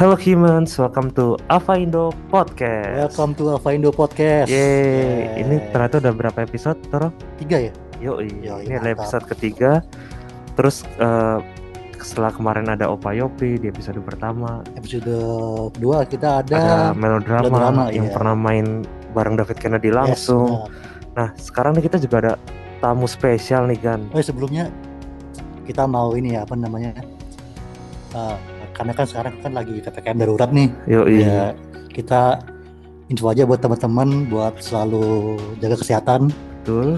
Hello humans, welcome to Ava Indo Podcast. Welcome to Alpha Indo Podcast. Yeay, Yeay. ini ternyata udah berapa episode, Toro? tiga ya? Yo, ini adalah episode ketiga. Terus eh, setelah kemarin ada Opa Yopi di episode pertama, Episode kedua kita ada, ada melodrama, melodrama, yang iya. pernah main bareng David Kennedy Yes, langsung. benar. Nah, sekarang nih kita juga ada tamu spesial nih kan. Oh, sebelumnya kita mau ini ya apa namanya? eh, karena kan sekarang kan lagi ppkm darurat nih. Yo, Ya kita info aja buat teman-teman buat selalu jaga kesehatan. betul,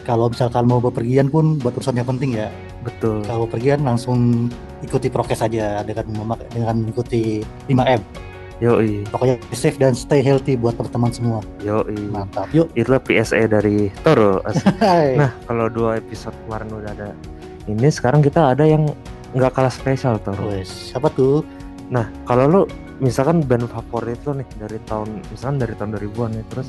Kalau misalkan mau bepergian pun buat urusan yang penting ya. betul. Kalau pergian langsung ikuti prokes aja dengan memak dengan mengikuti 5M. Yo, Pokoknya safe dan stay healthy buat teman-teman semua. yo, Mantap. Yuk. Itulah PSA dari Toro. Nah, kalau dua episode kemarin udah ada ini, sekarang kita ada yang nggak kalah spesial, Toro. Wes, siapa tuh? Nah, kalau lu misalkan band favorit lu nih dari tahun misalkan dari tahun 2000-an ya terus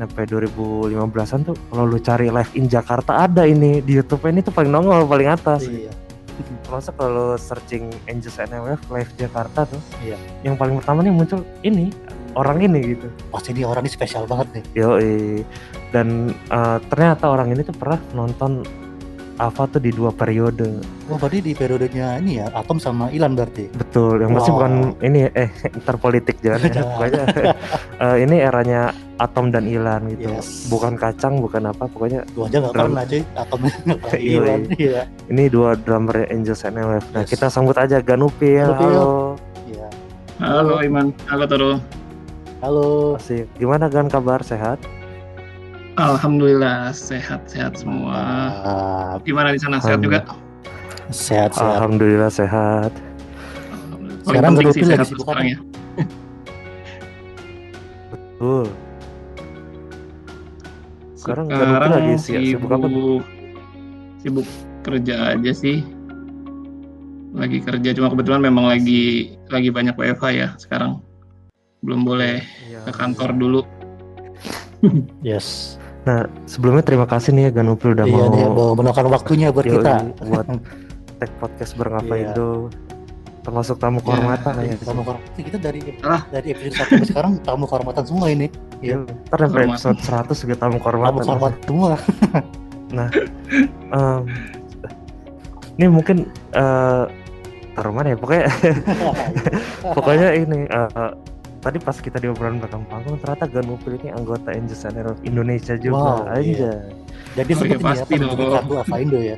sampai 2015-an tuh kalau lu cari live in Jakarta ada ini di YouTube ini tuh paling nongol paling atas. Iya. Termasuk kalau searching Angels NMF live Jakarta tuh. Iya. Yang paling pertama nih muncul ini orang ini gitu. Pasti ini orang ini spesial banget nih. Yo dan eh, ternyata orang ini tuh pernah nonton Ava tuh di dua periode. Oh, berarti di periodenya ini ya, Atom sama Ilan berarti. Betul, yang pasti Wow. bukan ini eh ntar politik jangan ya. Jangan. Pokoknya eh, ini eranya Atom dan Ilan gitu. Yes. Bukan kacang, bukan apa, pokoknya Gua aja nggak pernah cuy, Atom Iya, Ilan. Iya. ini dua drummer Angels NMF. Nah, Yes. kita sambut aja Ganupil. Ganupil. Halo. Iya. Halo Iman, halo Toro. Halo. Asik. Gimana Gan kabar sehat? Alhamdulillah sehat-sehat semua. Gimana di sana sehat juga? sehat sehat. Alhamdulillah sehat. Alhamdulillah. Sekarang penting Ganupil sih lagi sehat sibuk sekarang apa? ya. Betul. Sekarang Sekarang lagi si- sibuk apa? sibuk sibuk kerja aja sih. Lagi kerja cuma kebetulan memang lagi lagi banyak WFH ya sekarang. Belum boleh Iya. ke kantor dulu. Yes. Nah, sebelumnya terima kasih nih ya Ganupil udah iya mau meluangkan waktunya buat kita. buat tag podcast bareng apa Iya. Indo termasuk tamu kehormatan Iya, ya. Tamu kehormatan kita dari Alah. dari episode satu sampai sekarang tamu kehormatan semua ini. Iya. Ntar sampai Kehormatan. episode 100 juga tamu Tamu kehormatan. kehormatan semua. Em, ini mungkin eh taruh mana ya? Pokoknya pokoknya ini eh, tadi pas kita di obrolan belakang panggung ternyata Ganupil ini anggota Angels and Aeros Indonesia juga. Wow, aja. Jadi Oh, seperti iya, ini ya, pasti dong. kartu Ava Indo ya.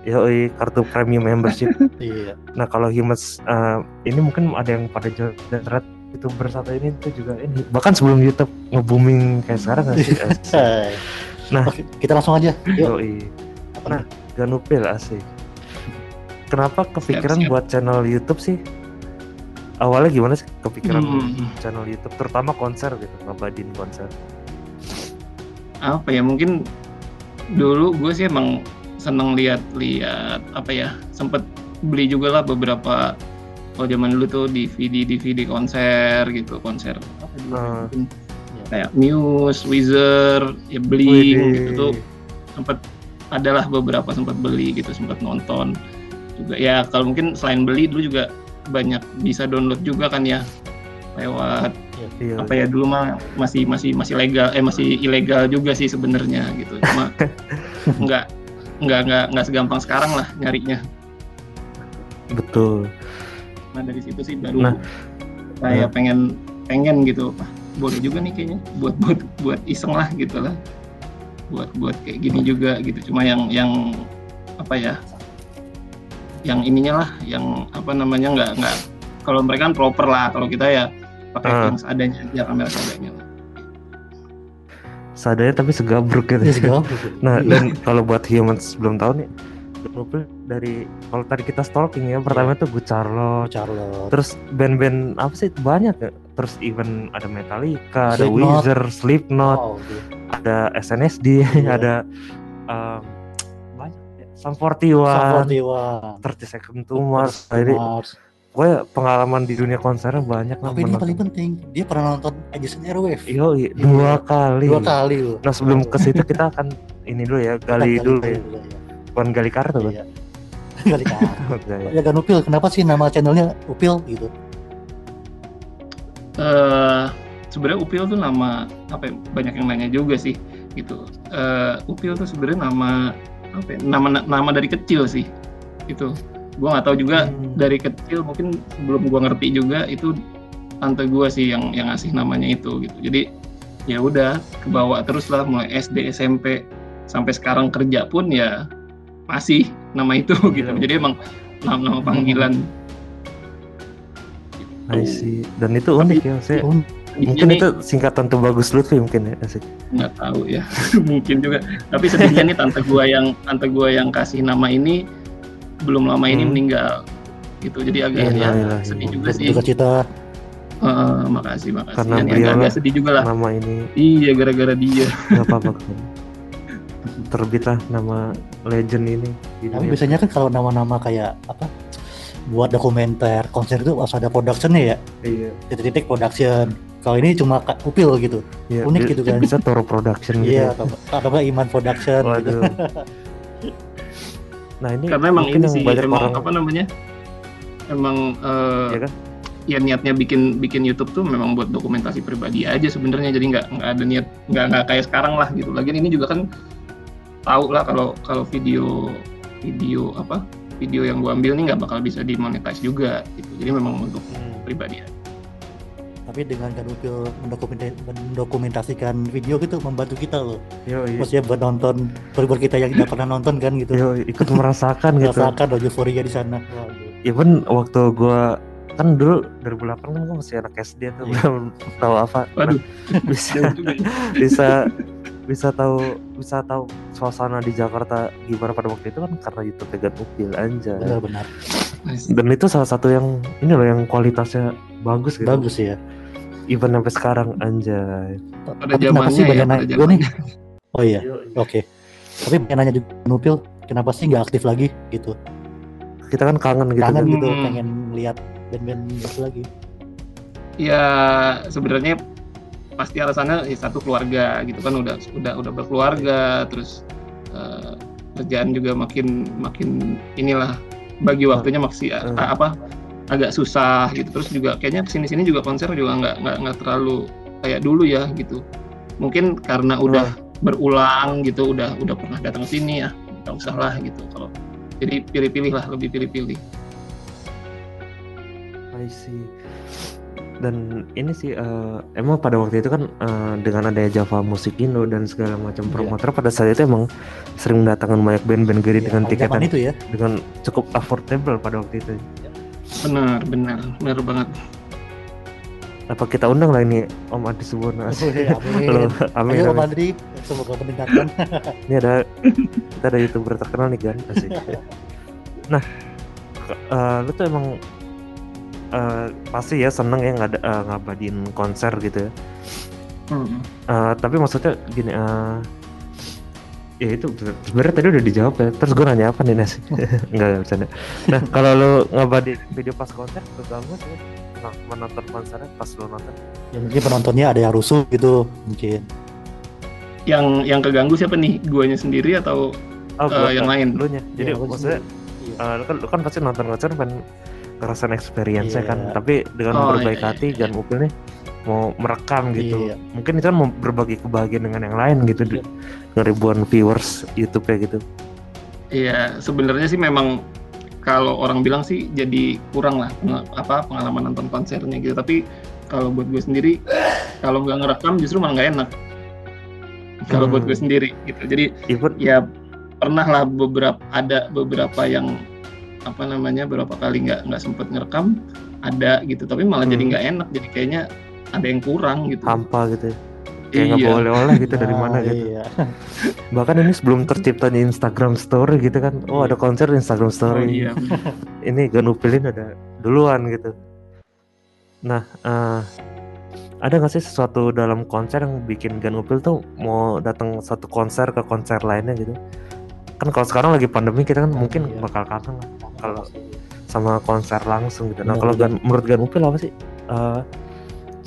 Yoi, kartu premium membership. Iya. nah, kalau Humans eh, ini mungkin ada yang pada jalan ternyata itu bersatu ini tuh juga ini bahkan sebelum YouTube nge-booming kayak sekarang nggak sih? Nah. Oke, kita langsung aja. Yuk. Yoi. Apa Nah, Ganupil asik. Kenapa kepikiran siap. buat channel YouTube sih? Awalnya gimana sih kepikiran Hmm. channel YouTube, terutama konser gitu, ngabadin konser. apa ya mungkin dulu gue sih emang seneng lihat-lihat apa ya sempet beli juga lah beberapa kalau zaman dulu tuh DVD DVD konser gitu konser apa dulu Ah. mungkin kayak Muse, Weezer, ya Blink gitu tuh sempet adalah beberapa sempat beli gitu sempat nonton juga ya kalau mungkin selain beli dulu juga banyak bisa download juga kan ya lewat Iya. apa ya dulu mah masih masih masih legal eh masih ilegal juga sih sebenarnya gitu cuma nggak nggak nggak nggak segampang sekarang lah nyarinya Betul. nah dari situ sih baru Nah. saya Nah. pengen pengen gitu Wah, boleh juga nih kayaknya buat buat buat iseng lah gitu lah buat buat kayak gini juga gitu cuma yang yang apa ya yang ininya lah yang apa namanya nggak nggak kalau mereka kan proper lah kalau kita ya pakai Ah. yang seadanya aja kamera seadanya lah. Sadanya tapi segabruk gitu. Iya, segala. Nah, Iya. dan kalau buat Humans belum tahu nih, dari kalau tadi kita stalking ya, pertama tuh Good Charlotte, Charlotte. terus band-band apa sih banyak ya terus even ada Metallica ada Slipknot. Weezer Slipknot Wow, gitu. ada SNSD Iya. ada um, banyak ya Sum 41 Safortiwan. 30 Second to Mars jadi pokoknya pengalaman di dunia konsernya banyak lah Tapi ini paling penting, dia pernah nonton Edison Airwave. Iya, dua kali. Dua kali loh. Nah sebelum ke situ kita akan ini dulu ya, gali dulu ya, bukan gali kartu kan? Iya. Gali kartu. Ya. Ya Ganupil, kenapa sih nama channelnya Upil gitu? eh sebenarnya Upil tuh nama apa ya, banyak yang nanya juga sih gitu. Eh Upil tuh sebenarnya nama apa ya, nama nama dari kecil sih. Itu. Gua nggak tahu juga Hmm. dari kecil mungkin sebelum gua ngerti juga itu tante gua sih yang yang ngasih namanya itu gitu. Jadi ya udah kebawa terus lah mulai SD SMP sampai sekarang kerja pun ya masih nama itu gitu. Iya. Jadi emang nama-nama panggilan. I see. Dan itu unik ya, saya Um, mungkin Sedihnya itu singkatan tuh bagus Lutfi mungkin ya. Asik. nggak tahu ya, mungkin juga. Tapi sedihnya nih tante gua yang tante gua yang kasih nama ini belum lama ini Hmm. meninggal gitu. Jadi agak ya Innalillahi. sedih juga sih. duka cita Eh, makasih makasih. Karena Ini beliau agak, lah- sedih juga lah. Nama ini Iya gara-gara dia. nggak apa-apa kan. Terbitlah nama legend ini di tapi dunia. biasanya kan kalau nama-nama kayak apa buat dokumenter konser itu harus ada productionnya ya Iya. titik-titik production kalau ini cuma upil gitu Iya, Unik gitu kan. Bisa Toro Production gitu. iya ya. atau atau nggak iman production gitu Waduh. Nah ini Karena emang ini sih banyak emang orang apa namanya? Emang eh, ya kan? ya niatnya bikin bikin YouTube tuh memang buat dokumentasi pribadi aja sebenarnya jadi nggak nggak ada niat nggak nggak kayak sekarang lah gitu lagian ini juga kan tahu lah kalau kalau video video apa video yang gua ambil nih nggak bakal bisa dimonetize juga gitu jadi memang untuk Hmm. pribadi aja. Tapi dengan kan upil mendokumenta- mendokumentasikan video gitu membantu kita loh Yo, iya. maksudnya buat nonton buat kita yang tidak pernah nonton kan gitu Yo, ikut merasakan gitu. merasakan loh euforia di sana gitu. Even waktu gua kan dulu 2008 kan gua masih anak SD tuh Iya. belum tahu apa. Waduh. bisa ya. bisa bisa tahu bisa tahu suasana di Jakarta gimana pada waktu itu kan karena YouTube Tegan Upil aja. benar-benar Dan itu salah satu yang ini loh yang kualitasnya bagus gitu. bagus ya Even sampai sekarang anjay. pada Tapi kenapa sih ya banyak pada nanya gue nih oh iya oke tapi pengen nanya juga Nupil kenapa sih nggak aktif lagi gitu Kita kan kangen gitu kangen kan. gitu Hmm. pengen lihat band-band itu lagi ya sebenarnya pasti alasannya ya, satu keluarga gitu kan udah udah udah berkeluarga terus eh, kerjaan juga makin makin inilah bagi waktunya a- Hmm. apa agak susah gitu terus juga kayaknya ke sini sini juga konser juga nggak nggak nggak terlalu kayak dulu ya gitu mungkin karena udah berulang gitu udah udah pernah datang ke sini ya nggak usah lah gitu kalau jadi pilih-pilih lah lebih pilih-pilih I see. Dan ini sih eh, emang pada waktu itu kan eh, dengan adanya Java Musik Indo dan segala macam Iya. promotor pada saat itu emang sering mendatangkan banyak band-band gede Ya, dengan pada tiket zaman yang itu ya dengan cukup affordable pada waktu itu. Benar benar benar banget Apa kita undang lah ini Om Adi Subono asik. Amin. Halo, amin, Ayo Om. Andri, semoga mendengarkan. Ini ada kita ada youtuber terkenal nih kan asik. Nah, eh, lu tuh emang eh, pasti ya seneng ya ngada, eh, ngabadin konser gitu ya. Hmm. Eh, tapi maksudnya gini eh ya itu sebenarnya tadi udah dijawab ya terus gue nanya apa nih nasi nggak nggak bercanda nah kalau lo ngabadi video pas konser keganggu sih nah, menonton konsernya pas lo nonton ya mungkin penontonnya ada yang rusuh gitu mungkin. yang yang keganggu siapa nih guanya sendiri atau oh Eh, buat yang lain. lu nya jadi Ya, maksudnya Iya. eh, lu kan lu kan pasti nonton konser kan ngerasain experience Iya. kan tapi dengan Oh, berbaik iya, iya, hati iya. dan Upil nih mau merekam gitu Iya. mungkin itu kan mau berbagi kebahagiaan dengan yang lain gitu Iya. dengan ribuan viewers YouTube ya gitu Iya, sebenarnya sih memang kalau orang bilang sih jadi kurang lah peng- apa pengalaman nonton konsernya gitu. Tapi kalau buat gue sendiri, kalau nggak ngerekam justru malah nggak enak. Kalau buat Hmm. gue sendiri gitu. Jadi even ya pernah lah beberapa ada beberapa yang apa namanya beberapa kali nggak nggak sempet ngerekam ada gitu. Tapi malah jadi Hmm. nggak enak. Jadi kayaknya ada yang kurang gitu. hampa gitu ya. kayak nggak Iya. boleh oleh gitu dari Nah, mana gitu Iya. bahkan ini sebelum terciptanya Instagram Story gitu kan oh ada konser di Instagram Oh Story iya. ini Gan Upilin ada duluan gitu nah eh, ada nggak sih sesuatu dalam konser yang bikin Gan Upil tuh mau datang satu konser ke konser lainnya gitu kan kalau sekarang lagi pandemi kita kan mungkin Iya. bakal kangen lah Kalau- sama konser langsung gitu nah Benar, kalau. Gan, menurut Gan Upil apa sih Eh,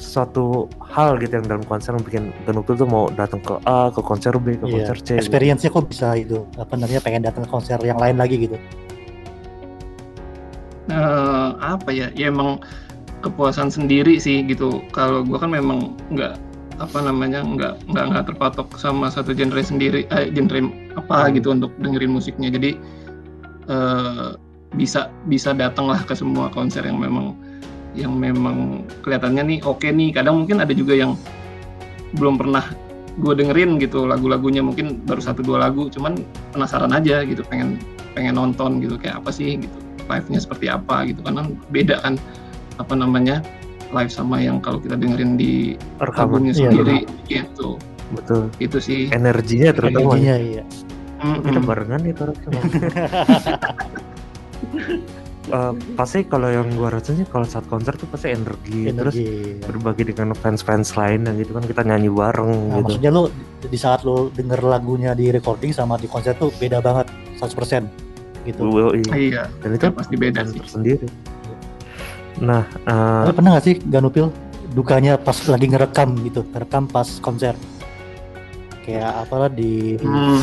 suatu hal gitu yang dalam konser yang bikin Gan Upil tuh mau datang ke A ke konser B ke Iya. konser C gitu. Experience-nya kok bisa itu apa namanya pengen datang ke konser yang lain lagi gitu. eh, apa ya ya emang kepuasan sendiri sih gitu kalau gue kan memang nggak apa namanya nggak nggak nggak terpatok sama satu genre sendiri eh, genre apa Hmm. gitu untuk dengerin musiknya jadi eh, bisa bisa datang lah ke semua konser yang memang yang memang kelihatannya nih oke nih. Kadang mungkin ada juga yang belum pernah gue dengerin gitu lagu-lagunya mungkin baru satu dua lagu cuman penasaran aja gitu pengen pengen nonton gitu kayak apa sih gitu live-nya seperti apa gitu. Karena beda kan apa namanya live sama yang kalau kita dengerin di rekaman albumnya Iya, sendiri gitu. Betul. Itu sih. Energinya terutama. Energinya iya. Mm-mm. kita barengan terus Eh, pasti kalau yang gua rasanya kalau saat konser tuh pasti energi, terus Energi. berbagi dengan fans-fans lain yang gitu kan kita nyanyi bareng Nah, gitu maksudnya lu di saat lu denger lagunya di recording sama di konser tuh beda banget 100% gitu. Yoi. iya dan itu itu pasti beda sih tersendiri nah eh, Tapi pernah gak sih Ganupil dukanya pas lagi ngerekam gitu, ngerekam pas konser? Kayak apalah di Hmm,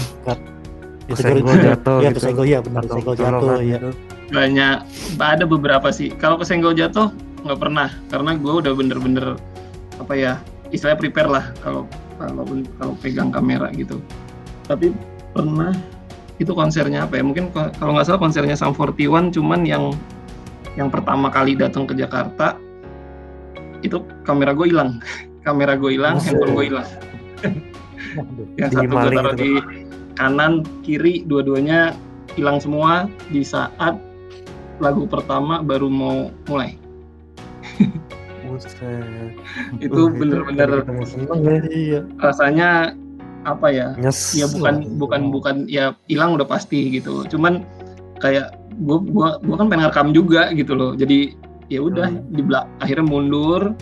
kesenggol jatuh Iya, gitu. kesenggol ya benar atau kesenggol jatuh ya. gitu. banyak ada beberapa sih. Kalau kesenggol jatuh nggak pernah. Karena gue udah bener-bener apa ya istilahnya prepare lah kalau kalau kalau pegang kamera gitu. Tapi pernah itu konsernya apa ya? Mungkin kalau nggak salah konsernya Sam 41 cuman yang yang pertama kali datang ke Jakarta itu kamera gue hilang. Kamera gue hilang handphone gue hilang. Yang satu gue taruh gitu. di kanan kiri dua-duanya hilang semua di saat lagu pertama baru mau mulai. Itu bener-bener ya. Iya. rasanya apa ya? Nyes. Ya bukan bukan bukan ya hilang udah pasti gitu. Cuman kayak gua gua gua kan pengen rekam juga gitu loh. Jadi ya udah Hmm. di belak akhirnya mundur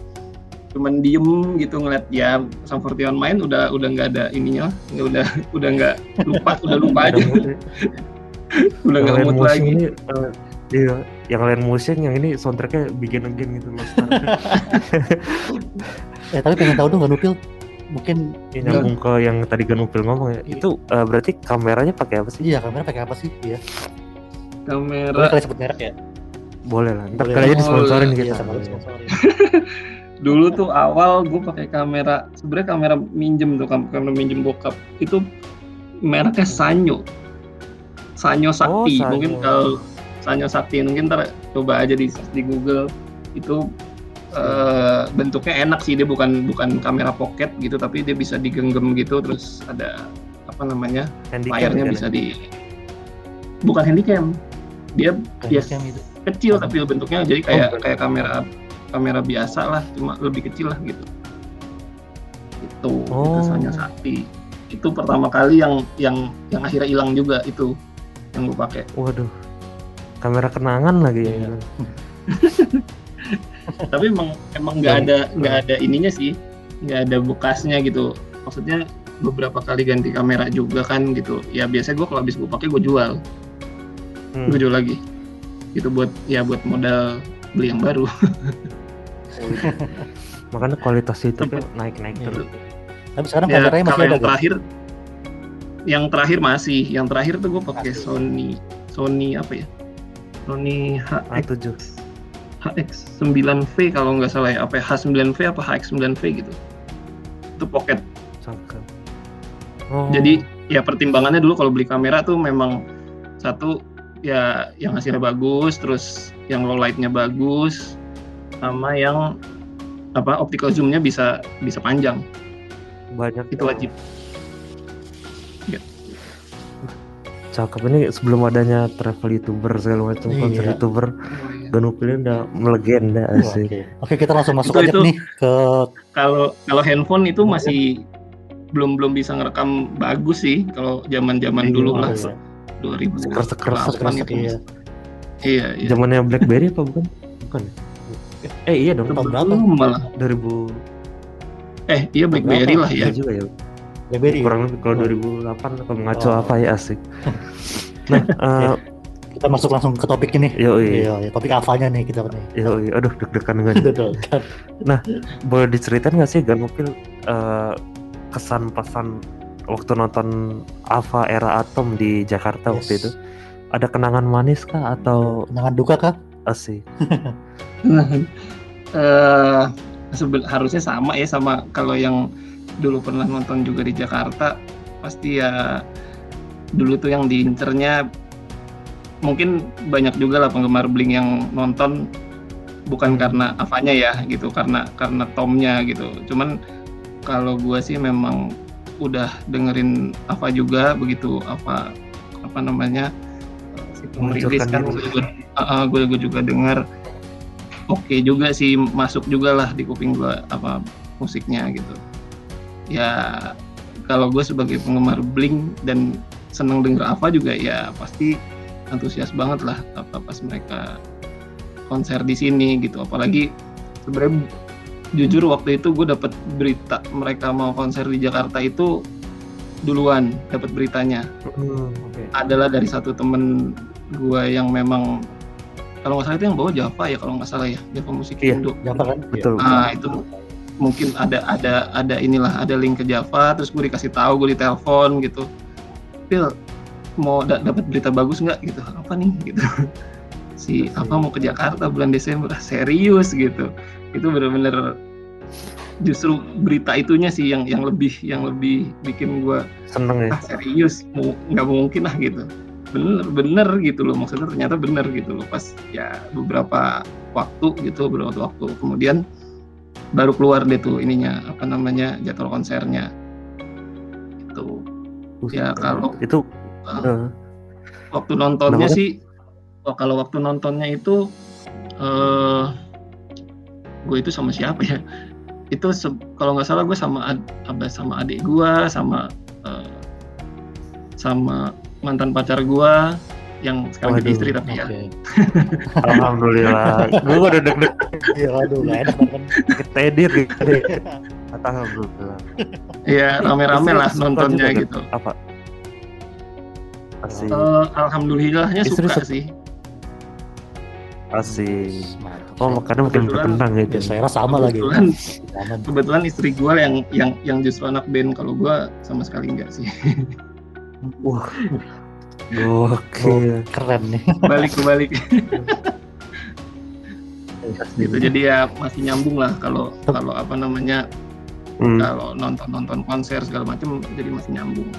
cuman diem gitu ngeliat ya Sam 41 main udah udah nggak ada ininya nggak udah udah nggak lupa udah lupa aja udah nggak yang lain mood lagi ini eh, iya yang lain musim yang ini soundtracknya bikin again gitu loh Eh tapi pengen tahu dong Ganupil mungkin Ini nyambung ke yang tadi Ganupil ngomong ya Iya. itu eh, berarti kameranya pakai apa sih iya kamera pakai apa sih? Iya. Boleh kamera kali sebut merek ya? boleh lah ntar Boleh. kali aja Oh, disponsorin Iya kita sama. Dulu tuh awal gue pakai kamera sebenarnya kamera minjem tuh kam- kamera minjem bokap itu mereknya Sanyo Sanyo Sakti Sanyo. mungkin kalau Sanyo Sakti mungkin ntar coba aja di di Google itu eh, bentuknya enak sih dia bukan bukan kamera pocket gitu tapi dia bisa digenggam gitu terus ada apa namanya Handicam layarnya kan? bisa di bukan handycam dia Kayak Yes. yang itu. kecil tapi bentuknya jadi kayak Oh, kayak kamera kamera biasa lah cuma lebih kecil lah gitu. Itu Oh. Sanyo Sakti. Itu pertama kali yang yang yang akhirnya hilang juga itu yang gue pakai. Waduh kamera kenangan lagi ya. Iya. tapi emang emang nggak Dan- ada nggak ada ininya sih nggak ada bekasnya gitu. Maksudnya beberapa kali ganti kamera juga kan gitu. Ya biasanya gue kalau habis gue pakai gue jual. Hmm. gue jual lagi. Itu buat ya buat modal beli yang baru makanya kualitas itu kan naik-naik Iya. terus. Tapi sekarang ya kameranya masih ada yang gak? terakhir yang terakhir masih. Yang terakhir tuh gue pakai. Sony. Sony apa ya? Sony HX A7 HX 9V kalau nggak salah ya. Apa ya, H9V apa HX 9V gitu. Itu pocket. Oh. jadi ya pertimbangannya dulu kalau beli kamera tuh memang satu ya yang hasilnya bagus terus yang low lightnya bagus sama yang apa optical zoomnya bisa bisa panjang. Banyak. Itu wajib. Cakep ini sebelum adanya travel youtuber segala macam Iya. konser youtuber. Ganupilnya udah melegenda sih Oke, Oke, kita langsung masuk Itu- aja itu- nih ke kalau kalau handphone itu masih belum belum bisa ngerekam bagus sih kalau zaman zaman dulu lah. Iya. 2000 Seker-seker, seker-seker, iya. iya iya. Zamannya BlackBerry apa bukan? Bukan ya? Eh iya dong Tahun berapa? Malah 2000 eh iya BlackBerry lah ya iya juga ya BlackBerry. kurang lebih kalau Oh. 2008 kalau ngaco Oh. apa ya asik nah eh Kita masuk langsung ke topik ini. yoi Iya, ya, topik apanya nih kita nih? yoi aduh deg-degan Betul. kan? boleh diceritain nggak sih Ganupil eh, kesan pesan waktu nonton Ava era Atom di Jakarta waktu Yes. itu ada kenangan manis kah atau Kenangan duka kah? asik sebe- harusnya sama ya sama kalau yang dulu pernah nonton juga di Jakarta pasti ya dulu tuh yang diincernya mungkin banyak juga lah penggemar Blink yang nonton bukan karena apanya ya gitu karena karena Tomnya gitu. Cuman kalau gua sih memang udah dengerin apa juga begitu apa apa namanya si pemerilis kan gue gue gue juga dengar oke juga sih masuk juga lah di kuping gua apa musiknya gitu. Ya kalau gue sebagai penggemar Blink dan seneng denger apa juga ya pasti antusias banget lah apa pas mereka konser di sini gitu. Apalagi sebenarnya jujur waktu itu gue dapat berita mereka mau konser di Jakarta itu duluan dapat beritanya. Hmm, oke. adalah dari satu temen gue yang memang kalau nggak salah itu yang bawa Java ya kalau nggak salah ya. Java musik Iya. Indo Java kan? Betul. ah itu. Mungkin ada ada ada inilah ada link ke Java terus gue dikasih tahu gue ditelepon gitu. Phil mau da- dapat berita bagus nggak? Gitu. Apa nih? Gitu. Si apa mau ke Jakarta bulan Desember? Ah, serius gitu. Itu bener-bener justru berita itunya sih yang yang lebih yang lebih bikin gue Seneng ya. ah serius. Nggak mungkin lah gitu bener bener gitu loh. Maksudnya ternyata bener gitu loh. Pas ya beberapa waktu gitu beberapa waktu kemudian baru keluar deh tuh ininya apa namanya jadwal konsernya. Itu Ya, kalau- itu uh, waktu nontonnya Namanya? sih oh, kalau waktu nontonnya itu eh gue itu sama siapa ya? Itu kalau nggak salah gue sama ad- apa sama adik gue sama eh, sama mantan pacar gue yang sekarang jadi Waduh, istri tapi ya Oke. alhamdulillah. Gue udah deg-deg Iya, aduh, nggak enak kan. ketedir gitu. Alhamdulillah. ya rame-rame lah nontonnya juga gitu Apa? Asik. Eh, alhamdulillahnya Istri suka suka. sih Asik. Oh, makanya makin Kebetulan- berkembang gitu. Ya, saya rasa sama lagi. kebetulan kebetulan istri gue yang yang yang justru anak band kalau gue sama sekali enggak sih Wah. Gokil. Keren nih. balik kebalik gitu jadi ya masih nyambung lah kalau kalau apa namanya Hmm. kalau nonton nonton konser segala macam jadi masih nyambung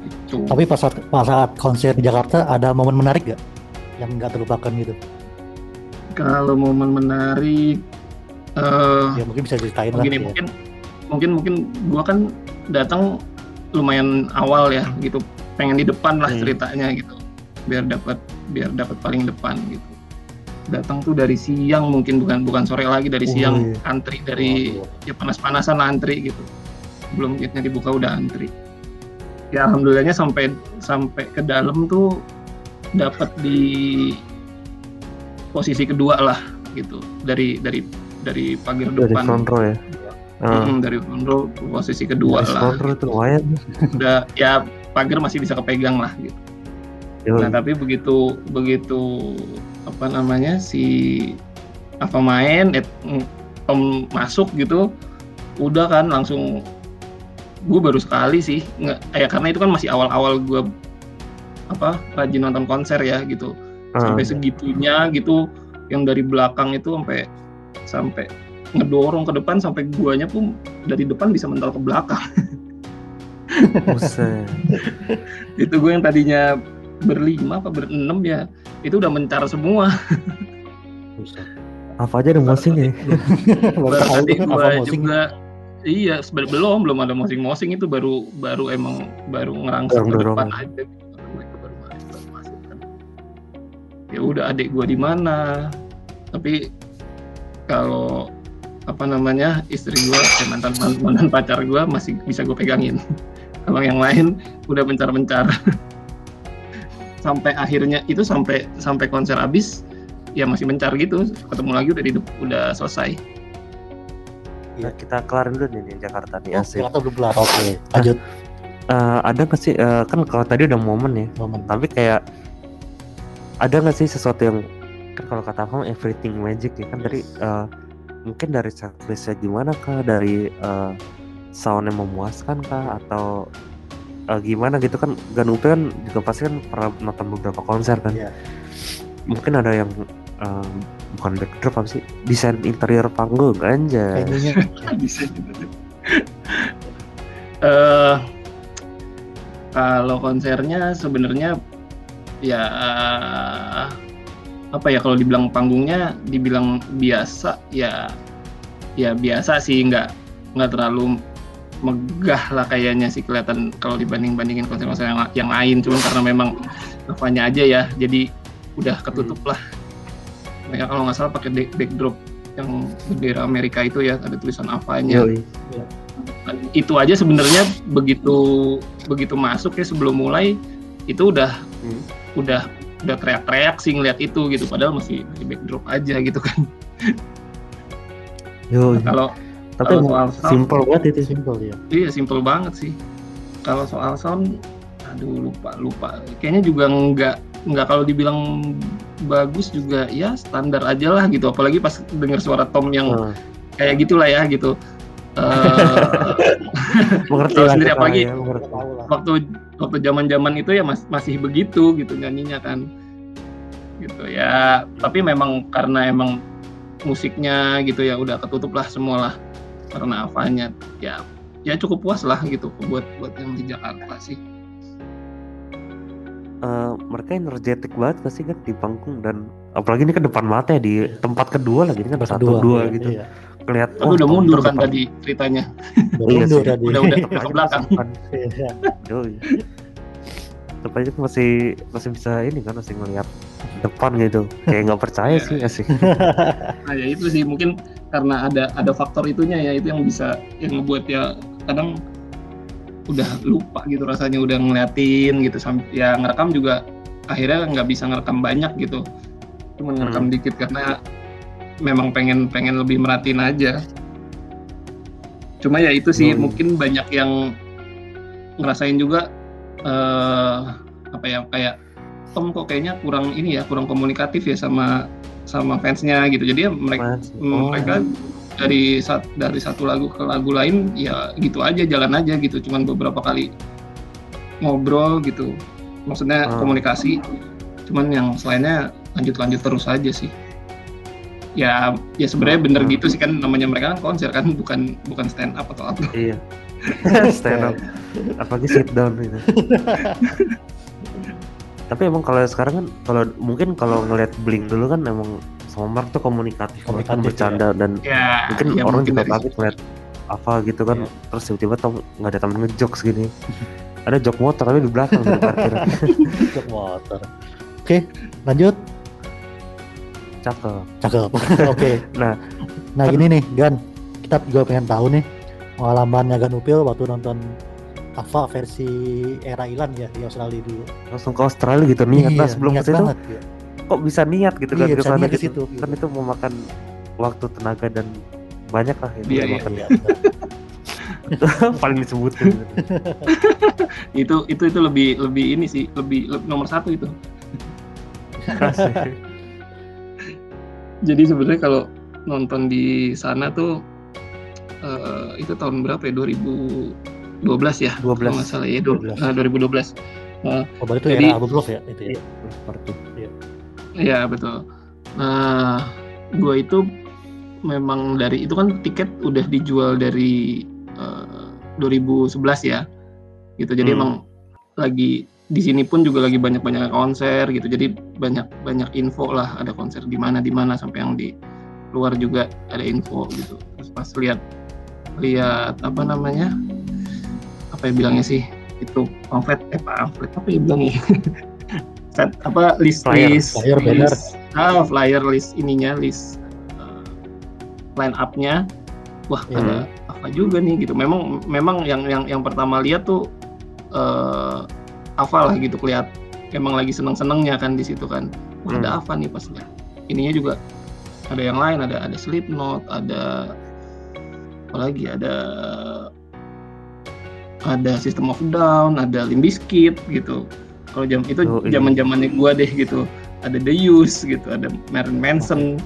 itu Tapi pas saat, pas saat konser di Jakarta ada momen menarik gak? Yang nggak terlupakan gitu. kalau momen menarik eh Ya mungkin bisa ceritain lah. begini ya. mungkin mungkin mungkin gua kan datang lumayan awal ya gitu. Pengen di depan lah Hmm. ceritanya gitu. Biar dapat biar dapat paling depan gitu. Datang tuh dari siang mungkin bukan bukan sore lagi dari Oh, siang iya. antri dari ya panas-panasan antri gitu. Belum gate-nya dibuka udah antri. Ya alhamdulillahnya sampai sampai ke dalam tuh dapat di posisi kedua lah gitu. Dari dari dari pagar Dari depan. front row ya. Ah, Mm, dari ke posisi kedua dari lah. Row itu lumayan. udah ya pagar masih bisa kepegang lah gitu. Yo, Nah tapi begitu begitu apa namanya si apa main eh, mm, Tom masuk gitu udah kan langsung gue baru sekali sih nggak ya karena itu kan masih awal-awal gue apa rajin nonton konser ya gitu. Ah, sampai segitunya gitu yang dari belakang itu sampai sampai ngedorong ke depan sampai guanya pun dari depan bisa mental ke belakang buset. itu gue yang tadinya berlima apa berenam ya itu udah mencar semua. Apa aja ada mosing ya? Gue mosing. juga iya belum belum ada mosing-mosing itu baru baru emang baru ngerangsek ke depan aja gitu. kan. ya udah adik gue di mana tapi kalau apa namanya istri gue eh, mantan mantan pacar gue masih bisa gue pegangin kalau yang lain udah mencar-mencar sampai akhirnya itu sampai sampai konser habis ya masih mencar gitu ketemu lagi udah di dep- udah selesai Nah, kita kelarin dulu nih di Jakarta nih Oh, asik. Jakarta belum kelar. Oke, lanjut. Eh, ada nggak sih eh, kan kalau tadi udah momen ya, Momen. tapi kayak ada nggak sih sesuatu yang kan kalau kata kamu everything magic ya kan dari eh, mungkin dari setlistnya gimana kah dari eh, sound yang memuaskan kah atau eh, gimana gitu kan? Gun Upi kan juga pasti kan pernah nonton beberapa konser kan? Iya. mungkin ada yang em, bukan backdrop apa sih? Desain interior panggung aja gitu. Eh, kalau konsernya sebenarnya ya apa ya kalau dibilang panggungnya dibilang biasa ya ya biasa sih nggak nggak terlalu megah lah kayaknya sih kelihatan kalau dibanding bandingin konser-konser yang, yang lain cuman karena memang apanya aja ya jadi udah ketutup lah mereka kalau nggak salah pakai back- backdrop yang bendera Amerika itu ya ada tulisan apanya Yoi. itu aja sebenarnya begitu begitu masuk ya sebelum mulai itu udah Hmm. udah udah teriak-teriak sih ngeliat itu gitu padahal masih masih backdrop aja gitu kan. Yoi. kalau tapi kalau soal sound, simple banget itu simple ya. Iya simple banget sih. Kalau soal sound aduh lupa lupa. Kayaknya juga nggak nggak kalau dibilang bagus juga ya standar aja lah gitu. Apalagi pas dengar suara Tom yang Nah, kayak gitulah ya gitu. Eh, mengerti sendiri apalagi ya, waktu waktu zaman zaman itu ya mas- masih begitu gitu nyanyinya kan. Gitu ya tapi memang karena emang musiknya gitu ya udah ketutup lah semua lah karena apanya ya ya cukup puas lah gitu buat buat yang di Jakarta sih. Eh, mereka energetik banget pasti kan di panggung dan apalagi ini kan depan mata ya di tempat kedua lagi ini kan satu Kedua, dua iya, gitu. Iya. Kelihatan tapi udah mundur kan tadi ceritanya. Udah Iya mundur sih. tadi. Udah udah ke belakang. Iya. Tetap aja masih masih bisa ini kan masih ngeliat depan gitu. Kayak nggak percaya Iya, sih asik nah ya itu sih. Mungkin karena ada ada faktor itunya ya. Itu yang bisa yang ngebuat ya kadang udah lupa gitu rasanya. Udah ngeliatin gitu. Sampai ya ngerekam juga akhirnya nggak bisa ngerekam banyak gitu. Cuma ngerekam dikit karena memang pengen pengen lebih merhatiin aja cuma ya itu sih Hmm. mungkin banyak yang ngerasain juga eh apa ya kayak Tom kok kayaknya kurang ini ya kurang komunikatif ya sama sama fansnya gitu jadi ya mereka Mas. Hmm, mereka dari sat, dari satu lagu ke lagu lain ya gitu aja jalan aja gitu cuman beberapa kali ngobrol gitu maksudnya Hmm. komunikasi cuman yang selainnya lanjut lanjut terus aja sih ya ya sebenarnya bener Hmm. gitu sih kan namanya mereka kan konser kan bukan bukan stand up atau apa. Iya. Stand up. Apalagi sit down gitu. Tapi emang kalau sekarang kan kalau mungkin kalau ngelihat Blink dulu kan emang sama Mark tuh komunikatif, kan Komunikatif, bercanda dan ya mungkin ya orang juga dari kaget ngeliat apa gitu kan Iya. terus tiba-tiba Tom nggak ada temen ngejokes gini. Ada jok motor tapi di belakang di parkiran Jok motor. Oke lanjut cakep cakep oke Nah. nah gini nih Gan kita juga pengen tahu nih pengalamannya Gan Upil waktu nonton Ava versi era Ilan ya di Australia dulu langsung ke Australia gitu niat nah sebelum ke situ banget, ya. kok bisa niat gitu kan Iya, ke bisa sana niat ke gitu situ, gitu. kan itu memakan waktu tenaga dan banyak lah yang Iya, iya, dimakan Iya, paling disebutin gitu. itu itu itu lebih lebih ini sih lebih, lebih nomor satu itu. Jadi sebenarnya kalau nonton di sana tuh eh, itu tahun berapa ya? 2012 ya? 12. kalau nggak salah ya du- 12. nah, 2012 oh berarti itu Jadi- era album love ya? Itu ya? Seperti Iya. Betul. Nah gue itu memang dari itu kan tiket udah dijual dari eh, 2011 ya? Gitu jadi Hmm. emang lagi di sini pun juga lagi banyak banyak konser gitu. Jadi banyak banyak info lah ada konser di mana di mana sampai yang di luar juga ada info gitu. Terus pas lihat lihat apa namanya apa ya bilangnya sih itu pamflet eh pamflet apa ya bilangnya? Set apa list Flyer, list flyer, banner. list. Ah flyer list ininya list uh, line up-nya wah Iya. ada apa juga nih gitu. Memang memang yang yang yang pertama lihat tuh eh apa lah gitu kelihat memang lagi seneng senengnya kan di situ kan. Wah ada apa nih pas lihat ininya juga ada yang lain ada ada Slipknot ada apa lagi? Ada ada System of Down ada Limp Bizkit gitu. Kalau jam itu Oh, iya. zaman zamannya gua deh gitu. Ada The Used gitu ada Marilyn Manson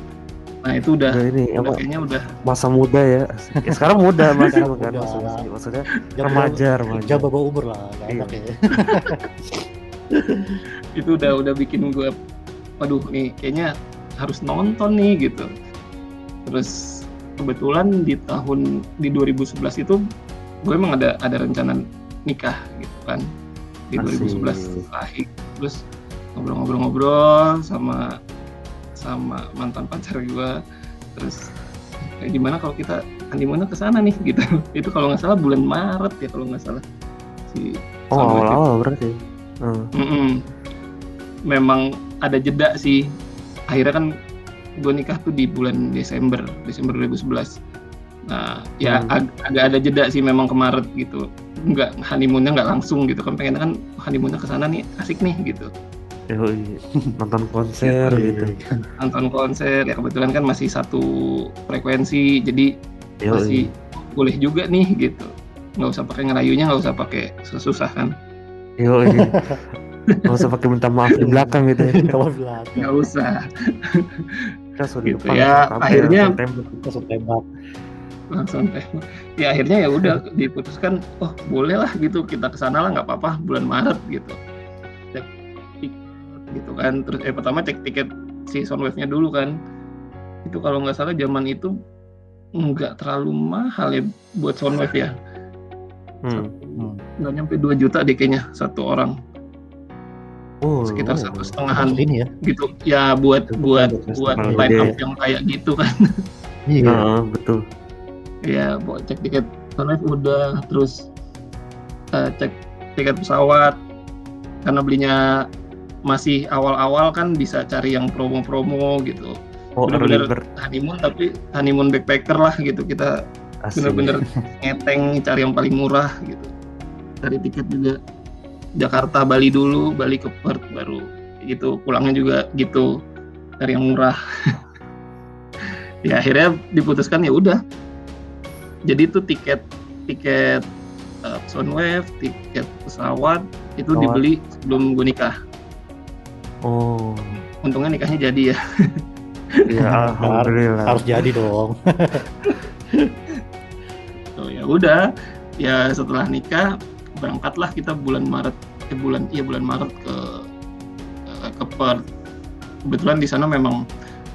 nah itu udah Udah ini udah kayaknya udah masa muda ya. ya sekarang muda mas Sekarang kan muda. maksudnya, maksudnya Jam- remaja remaja. jam bawa umur lah Iya. enak ya itu udah udah bikin gue waduh nih kayaknya harus nonton nih gitu terus kebetulan di tahun di 2011 itu gue emang ada ada rencana nikah gitu kan di Asik. 2011 akhir terus ngobrol-ngobrol-ngobrol sama sama mantan pacar gue terus kayak gimana kalau kita honeymoon ke sana nih gitu. Itu kalau nggak salah bulan Maret ya kalau nggak salah. Si Oh awal-awal berarti. Hmm. Memang ada jeda sih. Akhirnya kan gue nikah tuh di bulan Desember Desember 2011 nah ya Hmm. ag- agak ada jeda sih memang ke Maret gitu. Nggak honeymoonnya nggak langsung gitu. Kan pengen kan honeymoonnya ke sana nih asik nih gitu Yoi. nonton konser gitu. nonton konser ya kebetulan kan masih satu frekuensi jadi masih Yoi. boleh juga nih gitu nggak usah pakai ngerayunya nggak usah pakai susah kan Yoi. Gak usah pakai minta maaf di belakang gitu ya. Kalau belakang nggak usah Kita sudah Gitu ya, akhirnya- langsung tembak. langsung teh ya akhirnya ya udah diputuskan oh boleh lah gitu kita ke sana lah nggak apa-apa bulan Maret gitu gitu kan terus eh pertama cek tiket si Soundwave-nya dulu kan itu kalau nggak salah zaman itu nggak terlalu mahal ya buat Soundwave ya Hmm. Hmm. nggak nyampe 2 juta deh kayaknya satu orang Oh, sekitar oh. satu setengahan ini ya. gitu ya buat Itu buat buat line up yang kayak gitu kan Iya. Heeh, betul. ya buat cek tiket Soundwave udah terus eh, cek tiket pesawat karena belinya masih awal-awal kan bisa cari yang promo-promo gitu. Oh, Bener-bener honeymoon tapi honeymoon backpacker lah gitu. Kita bener-bener ngeteng cari yang paling murah gitu. Cari tiket juga. Jakarta Bali dulu Bali ke Perth baru. Gitu pulangnya juga gitu. Cari yang murah. Ya akhirnya diputuskan ya udah. Jadi itu tiket tiket uh, Soundwave tiket pesawat itu Pesawat. dibeli sebelum gue nikah Oh, untungnya nikahnya jadi ya iya alhamdulillah. Harus jadi dong. Oh ya udah, ya setelah nikah berangkatlah kita bulan Maret, eh bulan iya bulan Maret ke eh, ke Perth. Kebetulan di sana memang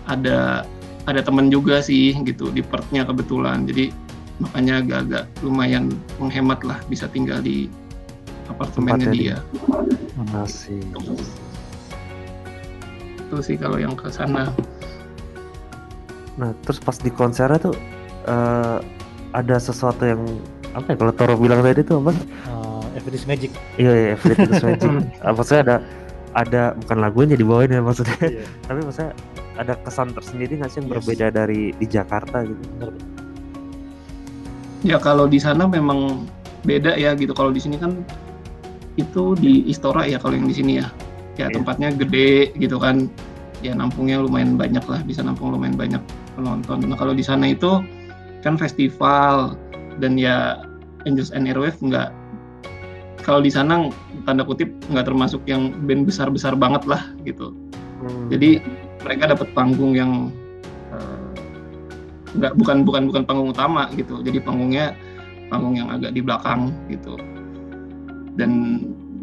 ada ada teman juga sih gitu di Perthnya kebetulan. Jadi makanya agak-agak lumayan menghemat lah bisa tinggal di apartemennya Tempatnya dia. Asik. Itu sih kalau yang ke sana. Nah, terus pas di konsernya tuh eh, ada sesuatu yang apa ya kalau Toro bilang tadi tuh apa? Uh, Everything's Magic. Iya, iya, Everything is Magic. Ah, maksudnya ada ada bukan lagunya dibawain ya maksudnya, Iya. tapi maksudnya ada kesan tersendiri nggak sih yang Yes. berbeda dari di Jakarta gitu? Bener. Ya kalau di sana memang beda ya gitu. Kalau di sini kan itu di Istora ya kalau yang di sini ya. Ya Iya. tempatnya gede gitu kan. Ya nampungnya lumayan banyak lah, bisa nampung lumayan banyak penonton. Nah kalau di sana itu kan festival dan ya Angels and Airwave nggak kalau di sana tanda kutip nggak termasuk yang band besar-besar banget lah gitu. Hmm. Jadi mereka dapat panggung yang eh, nggak bukan bukan bukan panggung utama gitu. Jadi panggungnya panggung yang agak di belakang gitu. Dan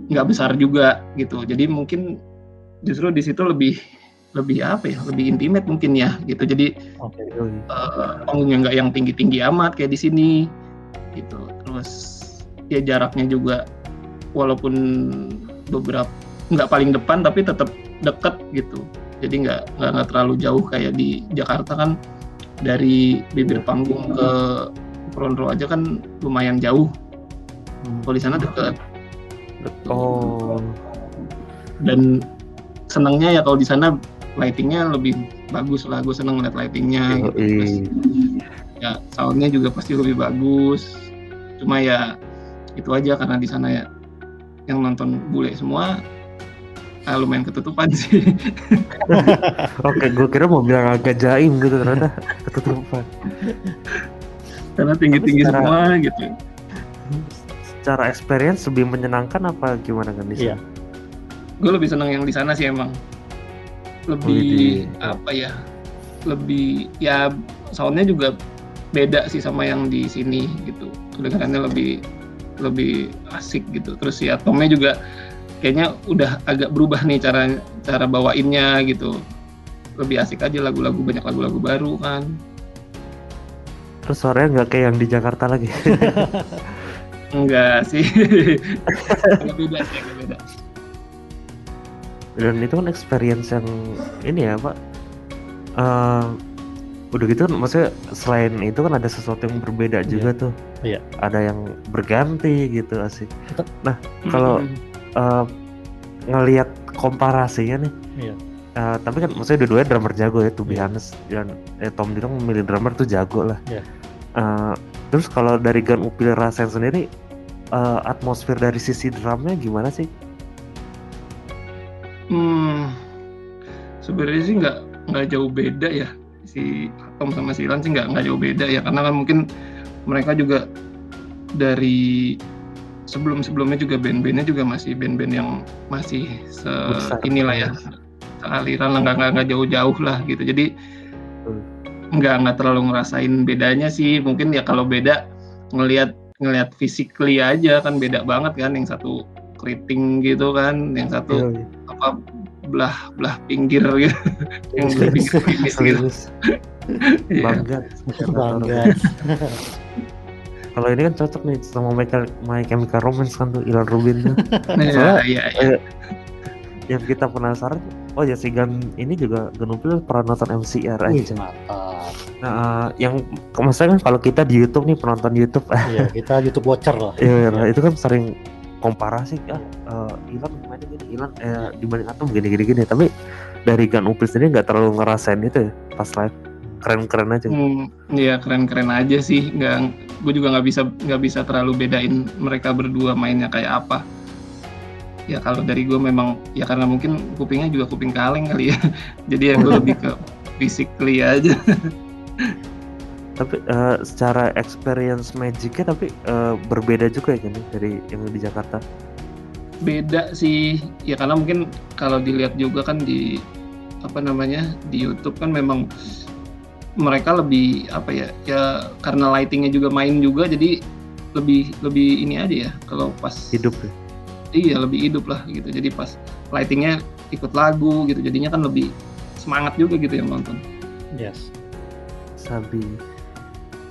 nggak besar juga gitu. Jadi mungkin justru di situ lebih lebih apa ya? Lebih intimate mungkin ya gitu. Jadi Oke. Yoi. eh, panggungnya nggak yang tinggi-tinggi amat kayak di sini gitu. Terus ya jaraknya juga walaupun beberapa nggak paling depan tapi tetap deket gitu. Jadi nggak nggak terlalu jauh kayak di Jakarta kan dari bibir panggung ke front row aja kan lumayan jauh. Kalau di sana deket Oh, dan senangnya ya kalau di sana lightingnya lebih bagus lah. Gue seneng ngeliat lightingnya. Gitu. Terus, ya soundnya juga pasti lebih bagus cuma ya itu aja karena di sana ya yang nonton bule semua ah, lumayan ketutupan sih Oke, gue kira mau bilang agak jaim gitu ternyata ketutupan. karena tinggi tinggi Tapi secara- semua gitu Secara experience lebih menyenangkan apa gimana kan di Iya. sana? gue lebih seneng yang di sana sih emang lebih Widih. apa ya lebih ya soundnya juga beda sih sama yang di sini gitu kedengarannya lebih lebih asik gitu terus ya tomnya juga kayaknya udah agak berubah nih cara cara bawainnya gitu lebih asik aja lagu-lagu banyak lagu-lagu baru kan Terus suaranya nggak kayak yang di Jakarta lagi. enggak sih agak beda sih agak beda Dan itu kan experience yang ini ya Pak. Eh, udah gitu kan maksudnya selain itu kan ada sesuatu yang berbeda juga tuh. Iya. Ada yang berganti gitu asik. Tetap- Nah kalau eh, ngelihat komparasinya nih. Iya. eh, tapi kan maksudnya dua-duanya drummer jago ya, to be Iya. honest. Dan eh, Tom Dillon memilih drummer tuh jago lah. Iya. Eh, terus kalau dari Gun Upil Rasen sendiri, eh, atmosfer dari sisi drumnya gimana sih? Hmm, sebenarnya sih nggak nggak jauh beda ya si Atom sama si Ilan sih nggak nggak jauh beda ya karena kan mungkin mereka juga dari sebelum sebelumnya juga band-bandnya juga masih band-band yang masih se Besar. inilah ya aliran lah nggak nggak- jauh-jauh lah gitu jadi Hmm. nggak nggak terlalu ngerasain bedanya sih mungkin ya kalau beda ngelihat ngelihat physically aja kan beda banget kan yang satu keriting gitu kan yang satu Iya, apa belah belah pinggir gitu yang belah pinggir klinis gitu. Iya. Bangga. bangga Kalau ini kan cocok nih sama Chemical- My Chemical Romance kan tuh Ilan Rubin tuh. Iya, iya, iya. Yang kita penasaran, oh ya si Gan ini juga Gan Upil pernah nonton MCR Wih, aja. mantap. Nah, yang maksudnya kan kalau kita di YouTube nih penonton YouTube, iya kita YouTube watcher lah. Iya, nah, itu kan sering komparasi ah eh, Ilan mainnya gini, Ilan eh, dibanding Atom gini gini gini. Tapi dari Gun Upil sendiri nggak terlalu ngerasain itu ya pas live. Keren-keren aja. Hmm, iya keren-keren aja sih. Nggak gue juga nggak bisa nggak bisa terlalu bedain mereka berdua mainnya kayak apa ya kalau dari gue memang ya karena mungkin kupingnya juga kuping kaleng kali ya jadi ya gue lebih ke physically aja Tapi eh, secara experience magicnya tapi eh, berbeda juga ya kan dari yang di Jakarta. beda sih ya karena mungkin kalau dilihat juga kan di apa namanya di YouTube kan memang mereka lebih apa ya ya karena lightingnya juga main juga jadi lebih lebih ini aja ya kalau pas Hidup ya. Iya lebih hidup lah gitu. Jadi pas lightingnya ikut lagu gitu. Jadinya kan lebih semangat juga gitu yang nonton. Yes. Sabi.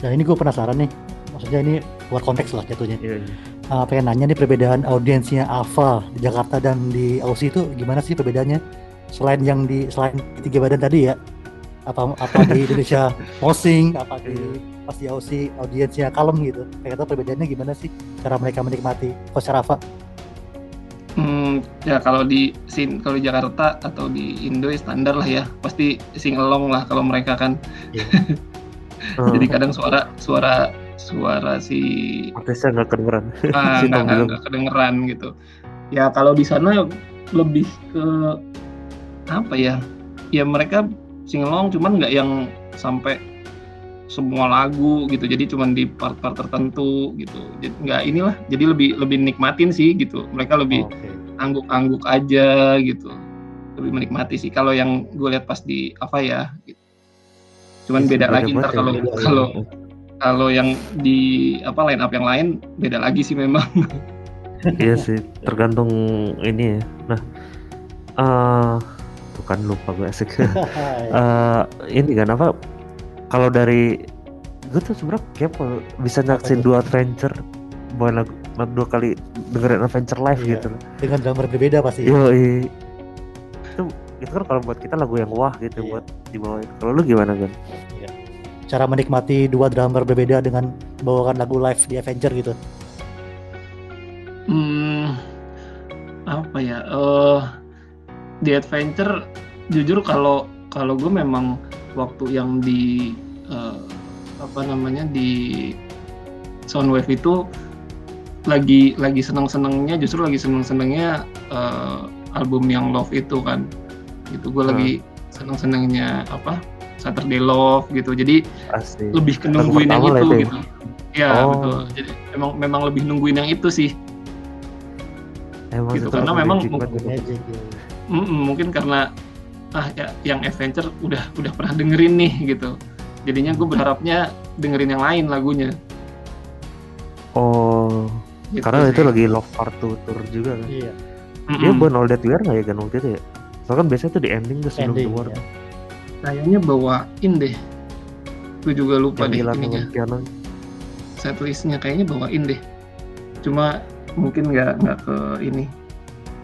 dan ini gue penasaran nih. Maksudnya ini luar konteks lah jatuhnya. Iya, iya. uh, pengen nanya nih perbedaan audiensnya Alpha di Jakarta dan di Aussie itu gimana sih perbedaannya? Selain yang di selain tiga badan tadi ya? Apa apa di Indonesia posing apa di pas di Aussie audiensnya kalem gitu. Kayak tahu perbedaannya gimana sih cara mereka menikmati? Coach Rafa Hmm, ya kalau di sin kalau di Jakarta atau di Indo ya standar lah ya. Pasti sing along lah kalau mereka kan. Eh, jadi kadang suara suara suara si artisnya nggak kedengeran. ah, Si nggak nggak nggak kedengeran gitu. Ya kalau di sana lebih ke apa ya? Ya mereka singelong cuman nggak yang sampai semua lagu gitu jadi cuman di part-part tertentu gitu jadi nggak inilah jadi lebih lebih nikmatin sih gitu mereka lebih Oke. angguk-angguk aja gitu lebih menikmati sih kalau yang gue lihat pas di apa ya gitu. cuman Iya, beda beda lagi ntar ya, kalau kalau kalau yang di apa line up yang lain beda lagi sih memang iya sih, tergantung ini ya. Nah, eh tuh kan lupa gue asik. Eh, ini kan apa? Kalau dari gue tuh sebenarnya kepo bisa nyaksin dua adventure lagu dua kali dengerin adventure live Iya. gitu. dengan drummer berbeda pasti Yo, itu itu kan kalau buat kita lagu yang wah gitu Iya. buat dibawain. Kalau lu gimana kan? cara menikmati dua drummer berbeda dengan bawakan lagu live di Avenger gitu Hmm, apa ya? Eh di adventure jujur kalau kalau gue memang waktu yang di eh, apa namanya di Soundwave itu lagi lagi seneng senengnya justru lagi seneng senengnya album yang Love itu kan itu gue lagi seneng senengnya apa Saturday Love gitu jadi Asik. lebih ke nungguin yang itu ya? gitu ya Oh. betul jadi memang memang lebih nungguin yang itu sih Emang gitu, itu karena memang mungkin- gitu. Ya. Mungkin karena ah ya, yang adventure udah udah pernah dengerin nih gitu jadinya gue berharapnya dengerin yang lain lagunya Oh, gitu karena sih. itu lagi Love Part 2 tour juga kan. iya Mm-mm. Dia buat All That We Are nggak ya kan waktu itu ya? Soalnya kan biasanya tuh di ending tuh sebelum ending keluar. ya. kayaknya bawain deh gue juga lupa yang deh ininya piano setlistnya kayaknya bawain deh cuma mungkin nggak nggak ke ini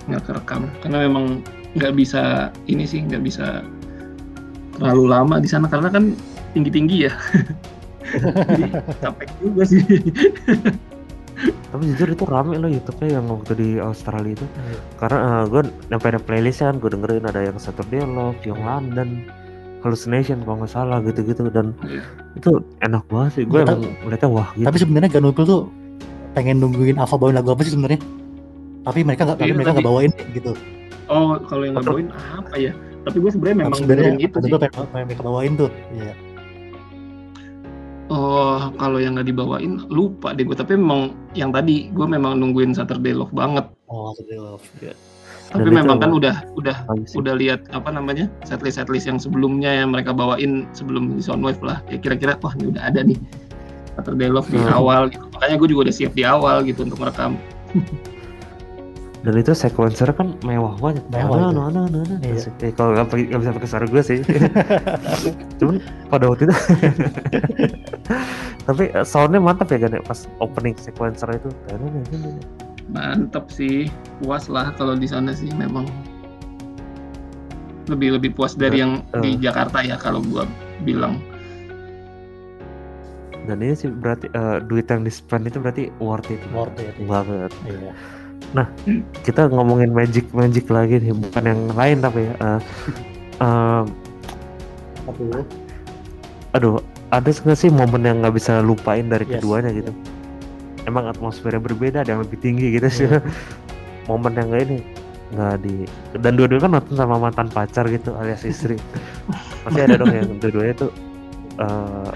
nggak kerekam karena memang nggak bisa ini sih nggak bisa terlalu lama di sana karena kan tinggi tinggi ya jadi capek juga sih tapi jujur itu rame loh YouTube-nya yang waktu di Australia itu Iya. karena uh, gue sampai ada playlist kan gue dengerin ada yang Saturday Love yang London Hallucination kalau nggak salah gitu-gitu dan Iya. itu enak banget sih gue Nggak emang melihatnya wah gitu Tapi sebenarnya Ganupil tuh pengen nungguin Alpha bawain lagu apa sih sebenarnya? Tapi mereka nggak, tapi Iya, mereka nggak bawain gitu. Oh kalau yang Betul. bawain apa ya tapi gue sebenarnya memang sebenarnya itu sih tuh pengen, pengen bawain tuh. Iya. oh kalau yang nggak dibawain lupa deh gue tapi memang yang tadi gue memang nungguin Saturday Love banget Oh, Saturday Love. Iya. tapi memang kan udah udah bagus udah lihat apa namanya setlist setlist yang sebelumnya yang mereka bawain sebelum di Soundwave lah ya kira-kira wah ini udah ada nih Saturday Love di Hmm. awal gitu makanya gue juga udah siap di awal gitu untuk merekam dan itu sequencer kan mewah banget Mewah nah, itu. nah, nah, nah, nah. Iya. Eh, kalau nggak nggak bisa pakai suara gue sih cuman pada waktu itu tapi eh, soundnya mantap ya kan pas opening sequencer itu mantep sih puas lah kalau di sana sih memang lebih lebih puas dari yang di Eh. Jakarta ya kalau gua bilang dan ini sih berarti eh, duit yang di spend itu berarti worth it Worth it, banget Iya. Kita ngomongin magic magic lagi nih bukan yang lain tapi ya eh, eh, Aduh. aduh ada nggak sih momen yang nggak bisa lupain dari Yes. keduanya gitu emang atmosfernya berbeda ada yang lebih tinggi gitu sih Iya. momen yang nggak ini nggak di dan dua-duanya kan nonton sama mantan pacar gitu alias istri pasti ada dong yang dua-duanya tuh eh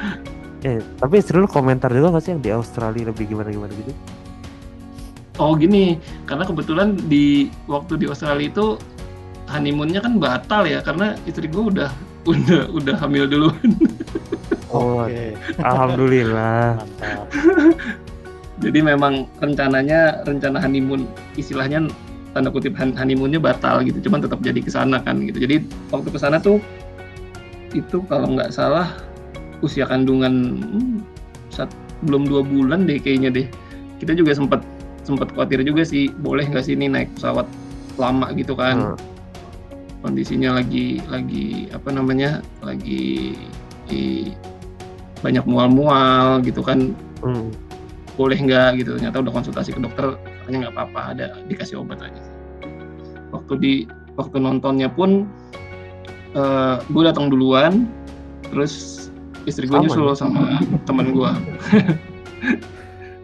eh tapi istri lu komentar juga nggak sih yang di Australia lebih gimana gimana gitu oh gini. Karena kebetulan di waktu di Australia itu honeymoonnya kan batal ya karena istri gua udah udah udah hamil duluan. Oh Oke. alhamdulillah. Mantap. jadi memang rencananya rencana honeymoon istilahnya tanda kutip han- honeymoonnya batal gitu. Cuman tetap jadi ke sana kan gitu. Jadi waktu ke sana tuh itu kalau nggak salah usia kandungan hmm, sat- belum dua bulan deh kayaknya deh. Kita juga sempat sempat khawatir juga sih boleh nggak sih ini naik pesawat lama gitu kan Hmm. kondisinya lagi lagi apa namanya lagi di- banyak mual-mual gitu kan Hmm. boleh nggak gitu ternyata udah konsultasi ke dokter katanya nggak apa-apa ada dikasih obat aja waktu di waktu nontonnya pun eh gue datang duluan terus istri gue Sama nyusul ya? sama temen gue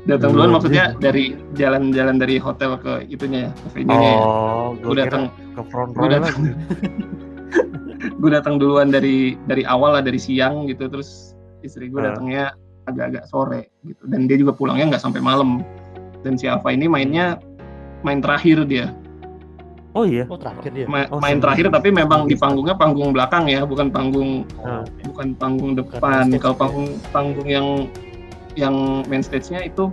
datang duluan maksudnya dari jalan-jalan dari hotel ke itunya ya ke venue-nya ya? Oh gue gue datang ke front gue row datang gue datang duluan dari dari awal lah dari siang gitu terus istri gue Ah. datangnya agak-agak sore gitu. Dan dia juga pulangnya nggak sampai malam. Dan si Alfa ini mainnya main terakhir dia. Oh iya? Oh terakhir dia. Ma- Oh, main terakhir tapi memang di panggungnya panggung belakang ya bukan panggung Ah. bukan panggung depan. kalau ya. panggung panggung yang yang main stage-nya itu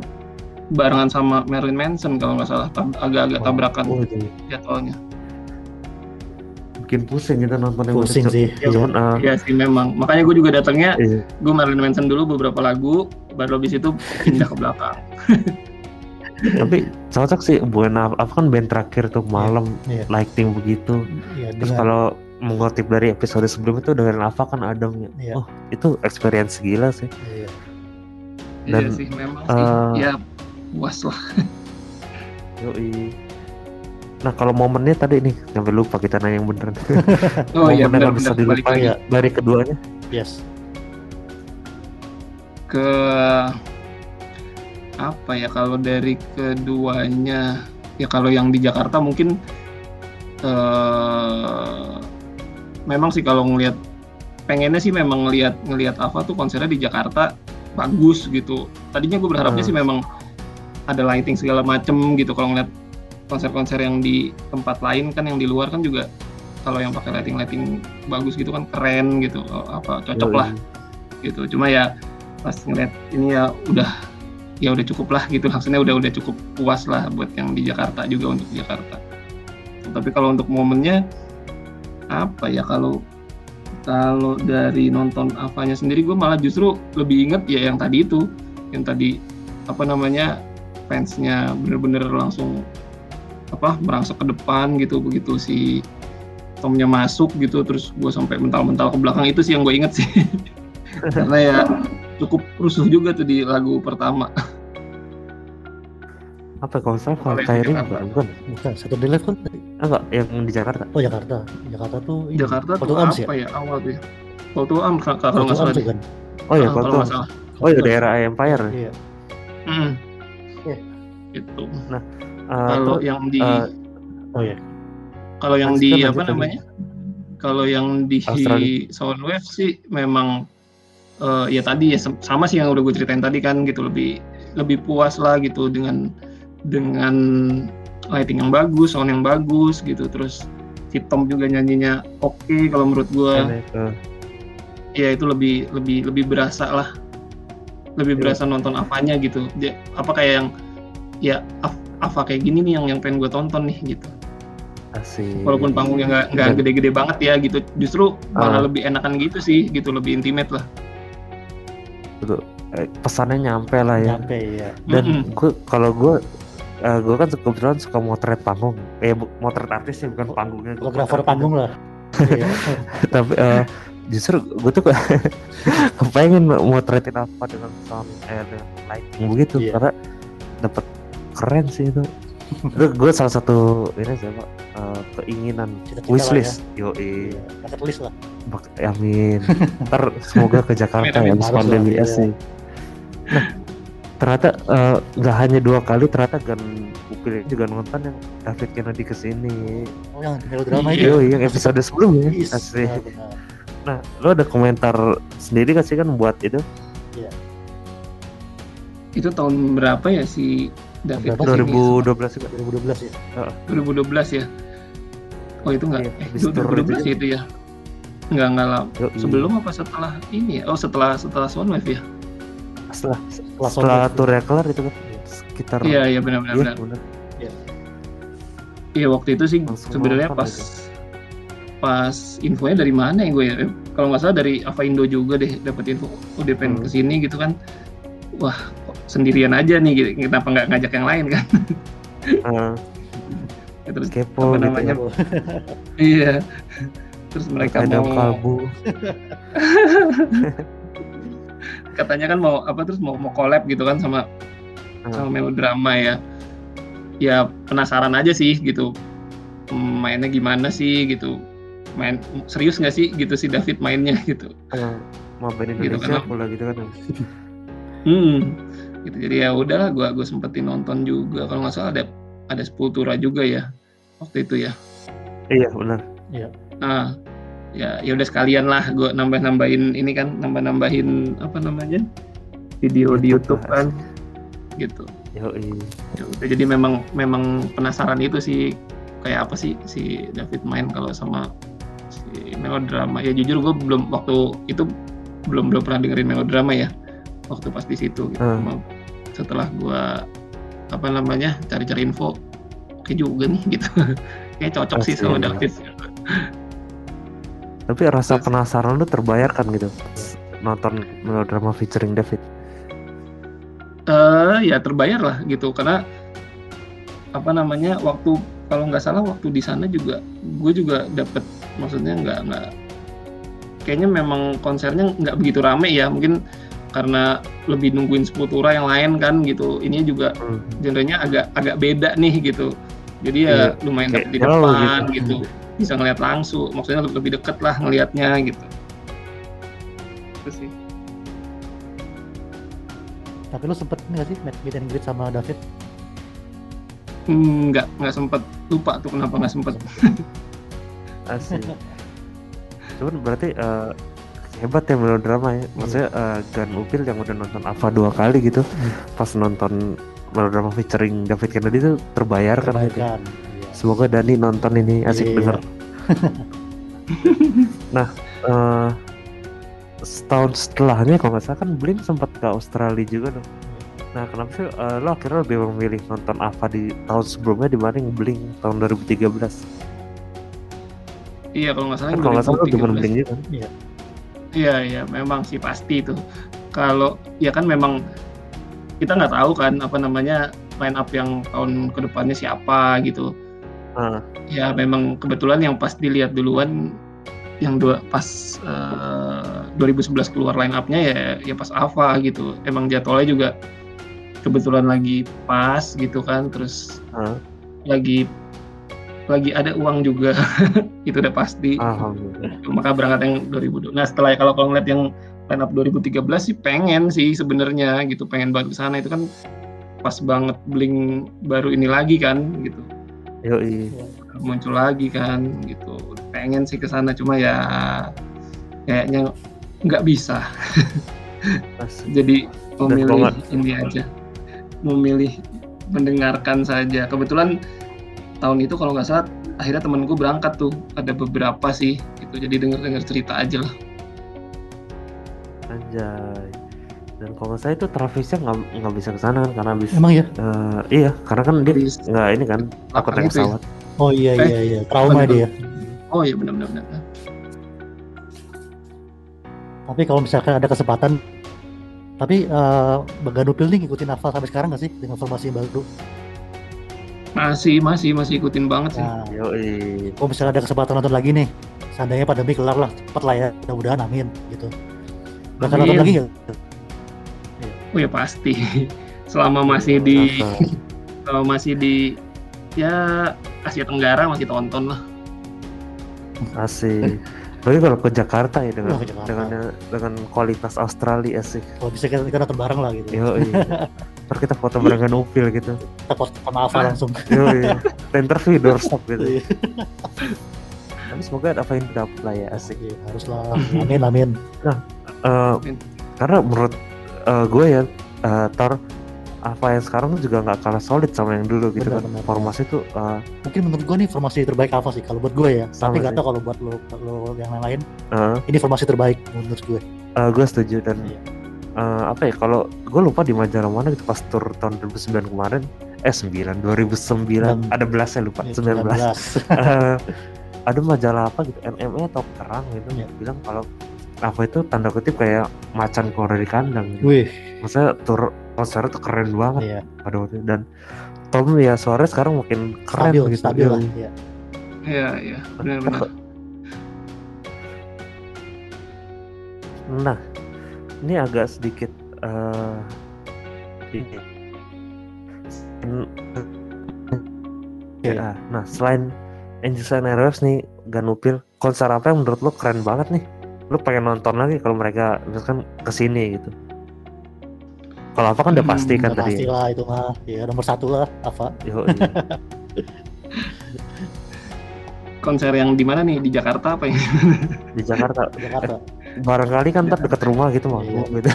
barengan sama Marilyn Manson kalau nggak salah agak-agak tabrakan oh iya jadwalnya. Bikin pusing kita nonton yang Pusing sih. Iya, cuman ah, Iya sih memang. Makanya gue juga datangnya iya. gue Marilyn Manson dulu beberapa lagu baru habis itu pindah ke belakang. Tapi cocok sih bukan apa, apa kan band terakhir tuh malam Iya. lighting begitu. Iya, terus dengan kalau mengutip dari episode sebelum itu dengan Alpha kan Adam ya. Iya. oh itu experience gila sih iya. iya Dan, sih memang sih eh, ya puas lah Yoi. Nah kalau momennya tadi nih sampai lupa kita nanya yang beneran. oh iya Momennya nggak benar-benar bisa lagi ya dari keduanya. Yes. ke apa ya kalau dari keduanya ya kalau yang di Jakarta mungkin eh memang sih kalau ngelihat pengennya sih memang ngelihat ngelihat Ava tuh konsernya di Jakarta bagus gitu. Tadinya gue berharapnya Hmm. sih memang ada lighting segala macem gitu. Kalau ngeliat konser-konser yang di tempat lain kan yang di luar kan juga kalau yang pakai lighting lighting bagus gitu kan keren gitu. Apa cocok Yoi. lah gitu. Cuma ya pas ngeliat ini ya udah ya udah cukup lah gitu. Maksudnya udah udah cukup puas lah buat yang di Jakarta juga untuk Jakarta. Tapi kalau untuk momennya apa ya kalau kalau dari nonton Avanya sendiri gue malah justru lebih inget ya yang tadi itu. Yang tadi apa namanya fansnya bener-bener langsung apa merangsek ke depan gitu begitu si Tomnya masuk gitu terus gue sampai mental-mental ke belakang itu sih yang gue inget sih. Karena ya cukup rusuh juga tuh di lagu pertama apa kalau saya Kalau yang di Kyrie Jakarta. bukan bukan Bukan, satu di live kan tadi. Enggak yang di Jakarta Oh Jakarta. Jakarta tuh ini. Jakarta tuh to Arms apa ya awal tuh ya to Arms kalau kalau nggak salah kan. oh ya Ah, kalau kalau nggak salah oh ya daerah Empire Iya. Hmm. Iya. gitu Eh, kalau terus, yang di eh, Oh ya. kalau yang di apa tadi. namanya kalau yang di. Soundwave sih memang eh, ya tadi ya sama sih yang udah gue ceritain tadi kan gitu lebih lebih puas lah gitu dengan dengan lighting yang bagus, sound yang bagus gitu. Terus si Tom juga nyanyinya oke kalau menurut gue eh, ya itu lebih lebih lebih berasa lah. Lebih Iya. berasa nonton apanya gitu. Dia, apa kayak yang ya Ava kayak gini nih yang yang pengen gue tonton nih gitu. Asik. Walaupun panggungnya nggak nggak gede-gede banget ya gitu. Justru malah Ah. lebih enakan gitu sih gitu. Lebih intimate lah. Eh, pesannya nyampe lah ya. Nyampe ya. dan Mm-mm. gue kalau gue eh, gue kan kebetulan suka motret panggung eh motret artis sih bukan panggungnya Gua Fotografer panggung lah. Iya. tapi eh, justru gue tuh kepengen motretin apa dengan sound eh dengan lighting begitu Iya. karena dapat keren sih itu itu gue salah satu ini sih pak eh, keinginan Cita-cita wishlist yo Iya. Bucket list lah. amin ntar semoga ke Jakarta ya habis Harus pandemi iya. sih nah ternyata eh, nggak hanya dua kali ternyata Gan Upil juga nonton yang David Kennedy ke sini Oh yang melodrama Iya. itu. Yo, yang episode sebelumnya Is, asli benar-benar. Nah, lo ada komentar sendiri gak sih kan buat itu? itu tahun berapa ya si David Berapa sih? ke sini? 2012 juga. 2012 ya. 2012 ya oh itu nggak Iya, eh, habis itu tour 2012 itu ya itu ya nggak nggak lah Yo, sebelum apa setelah ini ya oh setelah setelah Soundwave ya setelah Setelah tour kelar itu kan? Sekitar iya iya benar. benar. Iya, benar iya waktu itu sih sebenarnya pas pas infonya dari mana ya gue ya? Kalau nggak salah dari Ava Indo juga deh dapat info udah pengen Hmm. ke sini gitu kan. Wah sendirian aja nih gitu. Kenapa nggak ngajak yang lain kan? Eh, Ya, terus kepo Apa gitu. namanya, iya. Terus mereka ada mau kalbu katanya kan mau apa terus mau mau collab gitu kan sama Hmm. sama melodrama ya. Ya penasaran aja sih gitu. Hmm, mainnya gimana sih gitu? Main serius nggak sih gitu si David mainnya gitu? Eh, mau band Gitu Indonesia kan. pula gitu kan. Hmm. Gitu jadi ya udahlah gua gue sempetin nonton juga. Kalau nggak salah ada ada Sepultura juga ya waktu itu ya. Iya benar. Nah ya ya udah sekalian lah gue nambah nambahin ini kan nambah nambahin apa namanya video di YouTube, kan gitu Ya udah, jadi memang memang penasaran itu sih kayak apa sih si David main kalau sama si melodrama ya jujur gue belum waktu itu belum belum pernah dengerin melodrama ya waktu pas di situ gitu. Hmm. Setelah gue apa namanya cari-cari info oke juga nih gitu kayak cocok sih sama. David tapi rasa penasaran lu terbayarkan gitu nonton melodrama featuring David eh ya terbayar lah gitu karena apa namanya waktu kalau nggak salah waktu di sana juga gue juga dapet maksudnya nggak nggak kayaknya memang konsernya nggak begitu rame ya mungkin karena lebih nungguin Sepultura yang lain kan gitu ini juga Hmm. genrenya agak agak beda nih gitu jadi ya Iya, lumayan di depan gitu. gitu. Bisa ngeliat langsung maksudnya lebih, lebih deket lah ngelihatnya gitu itu sih Tapi lu sempet ini gak sih meet meet and greet sama David? Hmm, nggak nggak sempet lupa tuh kenapa nggak sempet asik cuman berarti eh, hebat ya melodrama ya maksudnya eh, Gan Upil yang udah nonton Ava dua kali gitu Hmm. pas nonton melodrama featuring David Kennedy itu terbayarkan gitu. Terbayarkan. Iya. Semoga Dani nonton ini asik Iya. denger nah eh, setahun setelahnya kalau nggak salah kan Blink sempat ke Australia juga dong nah kenapa sih eh, lo akhirnya lebih memilih nonton Ava di tahun sebelumnya dibanding Blink tahun 2013 iya kalau nggak salah Kan kalau nggak salah 2013. penting juga. kan. Iya iya memang sih pasti itu. Kalau ya kan memang kita nggak tahu kan apa namanya line up yang tahun ke depannya siapa gitu. Ah. Ya memang kebetulan yang pas dilihat duluan yang dua pas eh, 2011 keluar line up-nya ya ya pas Ava gitu. Emang jadwalnya juga kebetulan lagi pas gitu kan terus Ah. lagi lagi ada uang juga itu udah pasti Alhamdulillah. maka berangkat yang 2000 nah setelah kalau kalau ngeliat yang line up 2013 sih pengen sih sebenarnya gitu pengen banget ke sana itu kan pas banget bling baru ini lagi kan gitu Yoi. muncul lagi kan gitu. Pengen sih ke sana cuma ya kayaknya nggak bisa. Jadi memilih ini aja. Memilih mendengarkan saja. Kebetulan tahun itu kalau nggak salah akhirnya temenku berangkat tuh. Ada beberapa sih gitu. Jadi denger dengar cerita aja lah. Anjay. Dan kalau salah itu Travisnya nggak nggak bisa ke sana kan karena habis Emang ya? eh, iya karena kan dia nggak ini kan takut Lapar naik gitu ya? pesawat. Oh iya Eh, iya iya, trauma bener. dia. oh iya benar-benar benar. Tapi kalau misalkan ada kesempatan tapi uh, Ganupil nih ngikutin Naval sampai sekarang nggak sih dengan formasi yang baru? masih masih masih ikutin banget sih Nah, Yoi. kalau misalnya ada kesempatan nonton lagi nih, seandainya pandemi kelar lah, cepet lah ya, mudah-mudahan amin gitu. Bakal nonton lagi nggak? Oh ya pasti selama masih di selama masih di ya Asia Tenggara masih tonton lah Asik. Tapi kalau ke Jakarta ya dengan Oh, Jakarta. dengan dengan kualitas Australia asik. Kalau bisa kita, kita nonton bareng lah gitu. Yoi. Ntar kita foto bareng dengan Upil gitu. Kita post sama Ava langsung. Yoi. Kita interview doorstop gitu. Iya, Tapi semoga ada apa yang dapat lah ya asik. Iya, haruslah. Amin amin. Eh, Amin. karena menurut eh, gue ya eh, Thor apa yang sekarang tuh juga nggak kalah solid sama yang dulu gitu Benar, kan benar. formasi tuh eh, Mungkin menurut gua nih formasi terbaik Ava sih kalau buat gue ya. Sama Tapi nggak tahu kalau buat lo, lo yang lain, eh, ini formasi terbaik menurut gue. eh, gue setuju dan Iya. eh, apa ya kalau gue lupa di majalah mana gitu pas tur tahun 2009 kemarin eh 9 2009 Dan- ada belasnya lupa Iya, 19 19. Eh, ada majalah apa gitu MMA atau perang gitu Iya. bilang kalau apa itu tanda kutip kayak macan keluar dari kandang gitu. Wih, maksudnya tur konsernya tuh keren banget iya. pada waktu itu dan Tom ya suaranya sekarang makin keren Stabil, gitu stabil lah. Iya. iya iya benar-benar Nah, ini agak sedikit eh ini. N- Oke. Ya, nah selain Angels and Airwaves nih Ganupil, konser apa yang menurut lo keren banget nih? Lo pengen nonton lagi kalau mereka misalkan ke sini gitu? Kalau apa kan udah Hmm, pasti kan Udah pasti tadi. lah itu mah. Ya nomor satu lah, Ava. Yo, konser yang di mana nih di Jakarta apa ya di Jakarta Jakarta. barangkali kan ntar deket rumah gitu mah Iya. gitu.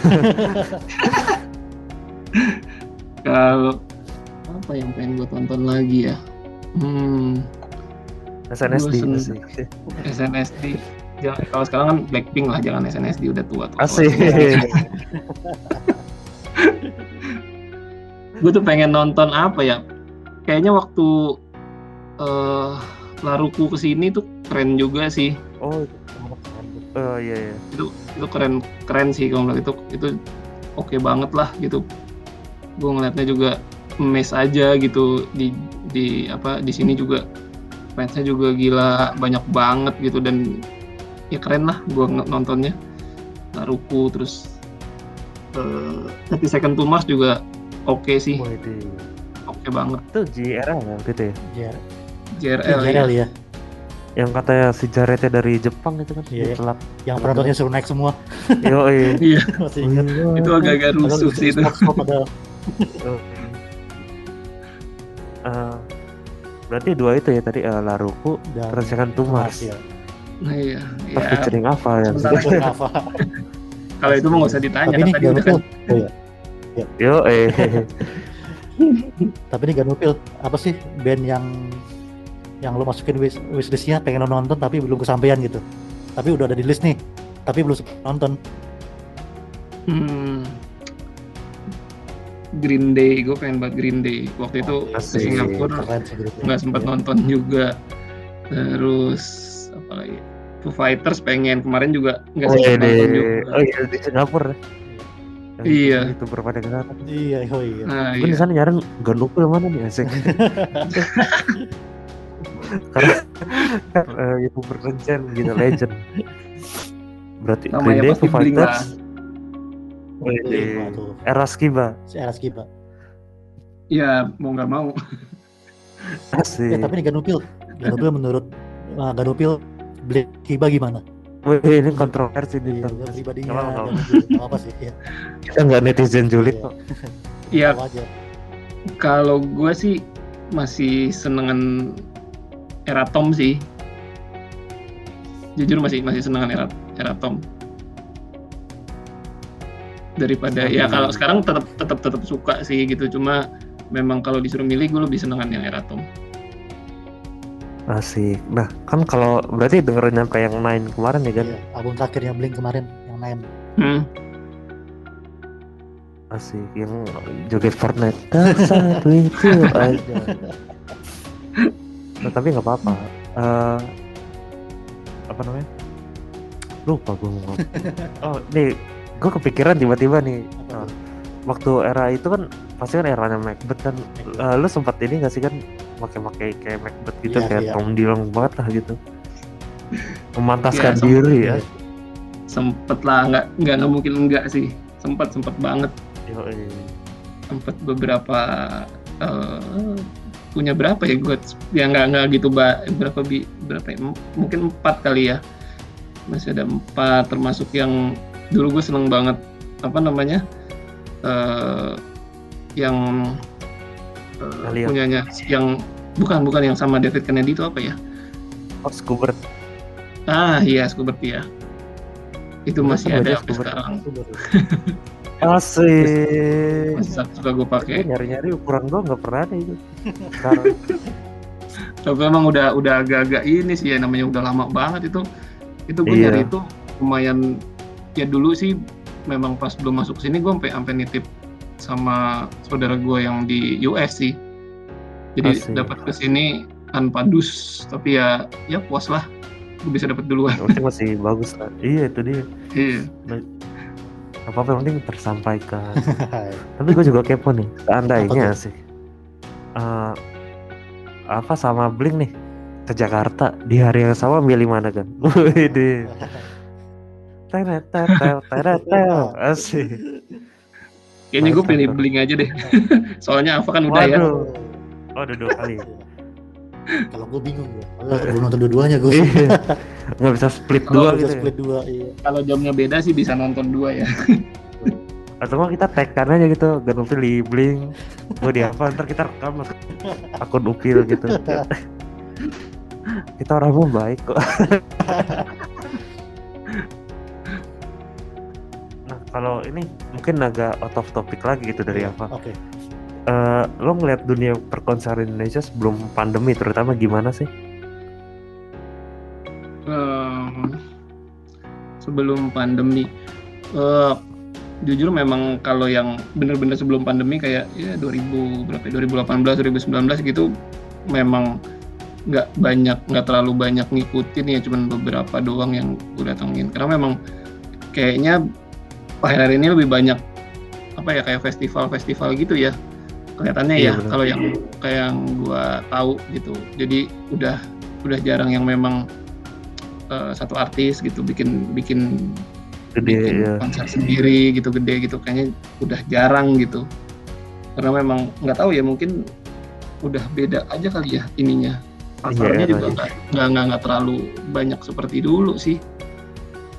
kalau apa yang pengen gue tonton lagi ya hmm SNSD. SNSD kalau sekarang kan Blackpink lah jangan SNSD udah tua tua Asik. gue tuh pengen nonton apa ya? Kayaknya waktu eh Laruku ke sini tuh keren juga sih. Oh, oh iya iya. itu itu keren keren sih kalau ngeliat itu. Itu oke banget lah gitu. Gue ngeliatnya juga mes aja gitu. Di di apa di sini juga fansnya juga gila banyak banget gitu. Dan ya keren lah gue nontonnya Naruto terus eh 30 Second to Mars juga oke sih Wah, itu. oke banget Itu JRL ya waktu itu ya? Jar JRL ya JRL ya. Yang katanya si Jaretnya dari Jepang itu kan Iya, iya. telat. Yang penontonnya suruh naik semua. Yo, iya. iya Masih ingat. itu agak-agak rusuh sih itu. Eh, berarti dua itu ya tadi eh, Laruku, Dan kan Tumas. ya. Nah, iya Pas ya featuring apa ya? Sebentar. Ava. kalau itu mah nggak usah ditanya Tapi kan ini tadi udah kan. Oh ya. Yo, eh. Tapi ini Ganupil apa sih band yang yang lo masukin wish, wishlistnya pengen nonton tapi belum kesampaian gitu. Tapi udah ada di list nih. Tapi belum nonton. Hmm. Green Day, gue pengen banget Green Day. Waktu itu ke Asik. Singapura nggak sempat Iya. nonton juga. Terus apalagi Foo Fighters pengen kemarin juga nggak Oh sempet iya di, nonton juga. oh iya di Singapura. Yang Iya. Itu berpada ke sana. Iya, oh iya. Nah, Gue di iya. sana nyari Gun Upil mana nih asik. Karena kan eh, itu berlegend gitu legend. Berarti Namanya Green Day, Foo. Fighters. Era Skiba, Si Eras Kiba. Ya mau nggak mau. asik. Ya, tapi nih Ganupil, Ganupil menurut uh, Ganupil Black Kiba gimana? Wih, ini kontroversi nih. Iya, pribadinya. Ganupil. Nggak apa sih, ya. Kita nggak netizen julid Iya. kok. Ya aja. kalau gue sih masih senengan era Tom sih. Jujur masih masih senengan era era Tom. Daripada ya Hmm. kalau sekarang tetap tetap tetap suka sih gitu cuma memang kalau disuruh milih gue lebih senengan yang era Tom. Asik. Nah, kan kalau berarti dengerin nyampe yang Nine kemarin ya kan? Iya, album terakhirnya Blink kemarin yang Nine. Hmm. Asik. Yang joget Fortnite. Satu itu aja. Nah, tapi nggak apa-apa. Eh, apa namanya? Lupa gue mau ngomong. Oh, nih, gue kepikiran tiba-tiba nih. Apa tuh? waktu era itu kan pasti kan eranya Macbeth kan. Eh, lu sempat ini gak sih kan pakai-pakai kayak Macbeth gitu Iya, kayak iya. Tom Dillon banget lah gitu. Memantaskan sama- diri ya. Sempet lah nggak nggak nggak mungkin enggak sih. Sempat sempat banget Yoi. sempat beberapa eh, punya berapa ya gue ya nggak nggak gitu ba, berapa bi berapa ya? M- mungkin empat kali ya masih ada empat termasuk yang dulu gue seneng banget apa namanya eh yang Alia. punyanya yang bukan bukan yang sama David Kennedy itu apa ya Oh, Scubert. ah iya Scubert ya itu masih ada sampai sekarang. Asik. masih suka gue pakai nyari-nyari ukuran gue nggak pernah ada itu. Sekarang. tapi memang udah udah agak-agak ini sih ya namanya udah lama banget itu itu gue Iya. nyari itu lumayan ya dulu sih memang pas belum masuk sini gue sampai sampai nitip sama saudara gue yang di US sih jadi dapat ke sini tanpa dus tapi ya ya puas lah gue bisa dapat duluan penting masih bagus lah. Iya itu dia. iya Apa apa yang penting tersampaikan. Tapi gue juga kepo nih. Seandainya Apa sih. eh, apa sama Blink nih ke Jakarta di hari yang sama milih mana kan? Teret, teret, teret. Asik. kayaknya gue pilih bro. bling aja deh soalnya apa kan udah ya Waduh. Oh, udah dua kali. ya? Kalau gue bingung gue. Belum nonton dua-duanya gue. Iya. Nggak bisa split dua gitu. ya? split dua, iya. kalau jamnya beda sih bisa nonton dua ya Atau nggak kita tagkan aja gitu, Gan Upil di Blink. Gue di apa, ntar kita rekam masuk akun Upil gitu. kita orangnya baik kok. nah kalau ini mungkin agak out of topic lagi gitu dari apa? Oke. Eh, lo ngeliat dunia perkonseran Indonesia sebelum pandemi terutama gimana sih? Em, sebelum pandemi. Eh, jujur memang kalau yang bener-bener sebelum pandemi kayak ya 2000 berapa ya, 2018 2019 gitu memang nggak banyak nggak terlalu banyak ngikutin ya cuman beberapa doang yang gue datengin. Karena memang kayaknya akhir-akhir ini lebih banyak apa ya kayak festival-festival gitu ya kelihatannya Iya, ya kalau yang kayak yang gue tahu gitu. Jadi udah udah jarang yang memang eh, satu artis gitu bikin bikin Gede bikin ya. konser sendiri gitu gede gitu. Kayaknya udah jarang gitu. Karena memang nggak tahu ya mungkin udah beda aja kali ya ininya. Pasarnya Iya, juga nggak nggak nggak terlalu banyak seperti dulu sih.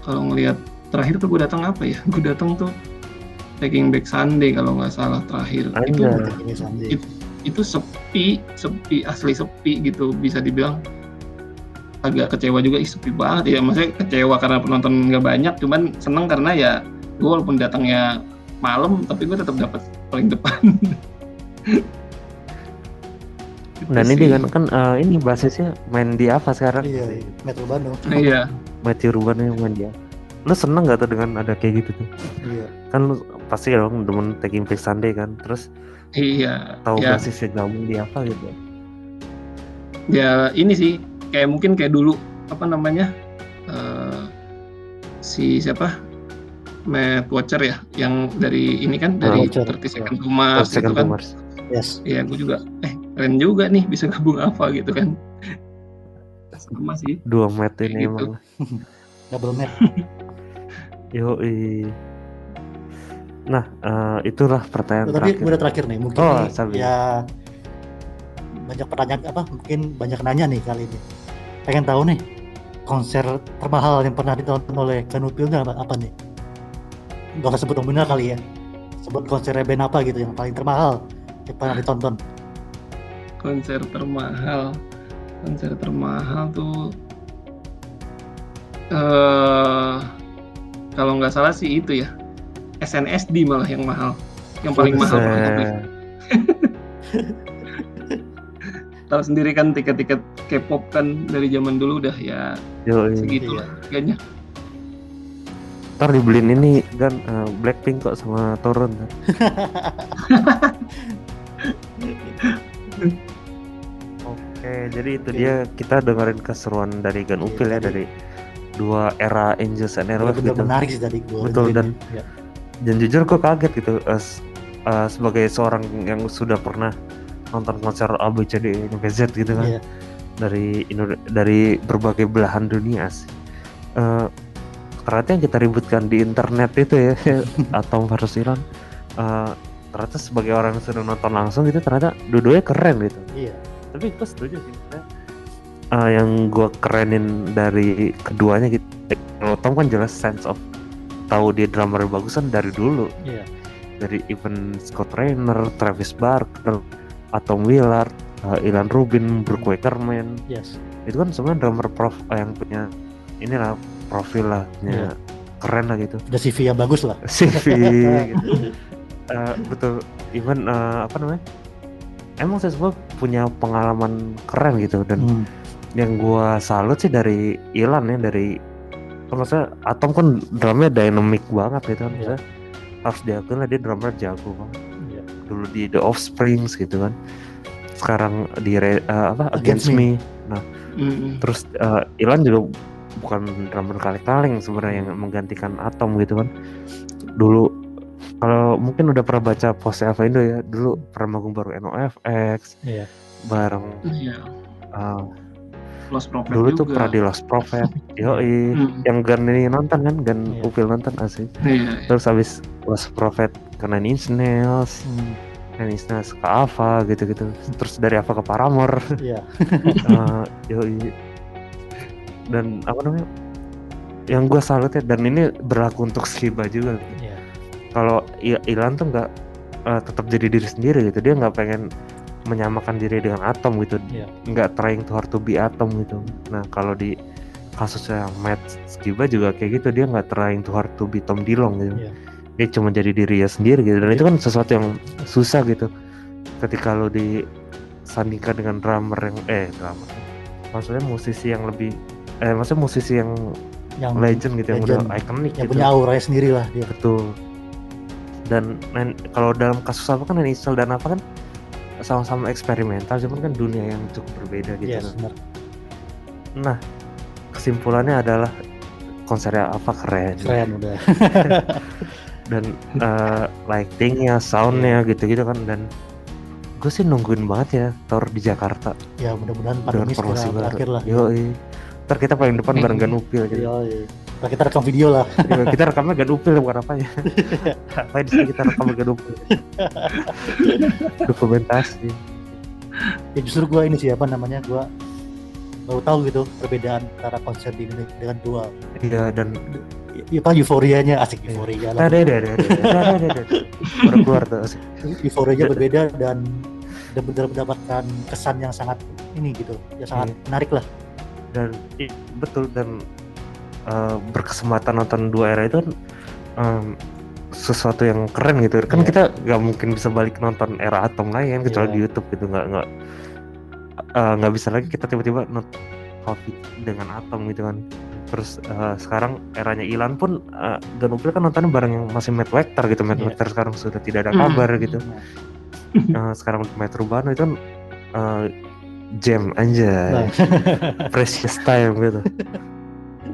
Kalau ngelihat terakhir tuh gue datang apa ya? Gue datang tuh Taking Back Sunday kalau nggak salah terakhir itu Anjay. Ini Sunday. It- itu sepi sepi asli sepi gitu bisa dibilang agak kecewa juga ih sepi banget ya maksudnya kecewa karena penonton nggak banyak cuman seneng karena ya gue walaupun datangnya malam tapi gue tetap dapat paling depan Gitu Dan ini kan kan eh, ini basisnya main di apa sekarang? Iya, Metro Bandung. iya Matthew Ruban yang main dia. Lu seneng gak tuh dengan ada kayak gitu tuh? Iya. Kan lu pasti dong demen taking back Sunday kan. Terus iya tahu ya basisnya gabung di apa gitu. ya ini sih kayak mungkin kayak dulu apa namanya eh, si siapa Matt Watcher ya yang dari ini kan dari Watcher, 30 Second to Oh, Mars itu second kan Mars. Yes. ya gue juga eh keren juga nih bisa gabung apa gitu kan sama sih Dua mat Kayak ini gitu. emang. Double map. Yoi. Nah, eh, itulah pertanyaan Tapi terakhir. udah terakhir nih, mungkin Oh, nih, ya banyak pertanyaan apa? Mungkin banyak nanya nih kali ini. Pengen tahu nih konser termahal yang pernah ditonton oleh Kanupil itu apa, apa nih? Gak usah sebut nominal kali ya. Sebut konser band apa gitu yang paling termahal yang pernah ditonton. konser termahal konser termahal tuh eh kalau nggak salah sih itu ya SNSD malah yang mahal yang paling mahal beli. Buset. tahu sendiri kan tiket-tiket K-pop kan dari zaman dulu udah ya Yoi. segitu lah harganya Ntar dibeliin ini kan eh, Blackpink kok sama Turun kan. Oke, jadi itu dia kita dengerin keseruan dari Iya, Upil ya tadi. dari dua era Angels and Airwaves Bener gitu. menarik sih tadi gue. Betul, dan- ya. Dan jujur kok kaget gitu s- eh, sebagai seorang yang sudah pernah nonton konser ABCD NBZ gitu kan Iya. dari Indo- dari berbagai belahan dunia sih. Eh, ternyata yang kita ributkan di internet itu ya atau harus Iran eh, ternyata sebagai orang yang sudah nonton langsung gitu ternyata dua-duanya keren gitu Iya. tapi gue setuju sih eh, yang gue kerenin dari keduanya gitu eh, kalau Tom kan jelas sense of tahu dia drummer bagus kan dari dulu Iya. dari even Scott Raynor, Travis Barker, Atom Willard, eh, Ilan Rubin, Brooke Wackerman Yes. itu kan sebenarnya drummer prof eh, yang punya inilah profil lah punya Iya. keren lah gitu Udah CV yang bagus lah. CV gitu. Eh, betul even eh, apa namanya emang saya semua punya pengalaman keren gitu dan Hmm. Yang gua salut sih dari Ilan ya dari kan maksudnya Atom kan drumnya dynamic banget gitu kan maksudnya harus diakui lah dia drummer jago banget Iya. dulu di The Offsprings gitu kan sekarang di eh, apa Against Against, Me. Mm-mm. terus eh, Ilan juga bukan drummer kaleng-kaleng sebenarnya yang menggantikan Atom gitu kan dulu kalau mungkin udah pernah baca post Ava Indo ya dulu pernah manggung baru NOFX Iya. bareng Iya, eh, Lost Prophet dulu juga. tuh pernah di Lost Prophet yoi Mm. yang Gan ini nonton kan Gan Iya. Upil nonton asik Iya, terus habis Lost Prophet ke Nine Inch Nails Hmm. Nine Inch Nails ke Ava gitu-gitu terus dari Ava ke Paramore Iya. Eh, yoi dan apa namanya yang gue salut ya dan ini berlaku untuk Skiba juga gitu. Iya. kalau Ilan tuh nggak eh, tetap jadi diri sendiri gitu dia nggak pengen menyamakan diri dengan Atom gitu. Iya. nggak trying to hard to be Atom gitu. Nah kalau di kasusnya Matt Skiba juga kayak gitu dia nggak trying to hard to be Tom Dillon gitu. Iya. dia cuma jadi diri ya sendiri gitu. Dan itu kan sesuatu yang susah gitu. Ketika lo disandingkan dengan drummer yang eh drummer. Maksudnya musisi yang lebih eh maksudnya musisi yang Yang legend gitu yang udah legend. ikonik yang gitu. punya auranya sendiri lah dia. betul. Dan kalau dalam kasus apa kan Nine dan apa kan sama-sama eksperimental cuman kan dunia yang cukup berbeda gitu Yes, kan. benar. nah kesimpulannya adalah konsernya apa keren Keren udah. dan eh, lightingnya soundnya gitu-gitu kan dan gue sih nungguin banget ya tour di Jakarta ya mudah-mudahan dengan pandemi segera berakhir baru lah. yoi ntar kita paling depan bareng. Ganupil gitu Iya, iya. Ntar kita rekam video lah. Iya, kita rekamnya Ganupil bukan apa ya apa di sini kita rekam Ganupil dokumentasi Ya justru gua ini sih apa namanya gua baru tahu gitu perbedaan antara konser di Indonesia dengan dua. iya dan Ya, apa euforianya asik Iya. euforia lah. ada ada ada ada ada baru keluar tuh asik. Euforianya berbeda dan benar-benar mendapatkan kesan yang sangat ini gitu, ya sangat Iya. menarik lah. dan i- betul dan eh, berkesempatan nonton dua era itu kan em, sesuatu yang keren gitu. Kan Iya. kita nggak mungkin bisa balik nonton era atom lagi kan kecuali Iya. di YouTube gitu. Nggak nggak eh, nggak bisa lagi kita tiba-tiba nonton Coffee dengan atom gitu kan. Terus eh, sekarang eranya Ilan pun uh, Ganupil kan nontonnya bareng yang masih Matt Wector gitu. Matt Iya. Wector sekarang sudah tidak ada kabar gitu. Nah, Eh, sekarang Matt Rubano itu kan eh, jam aja Nah. precious time gitu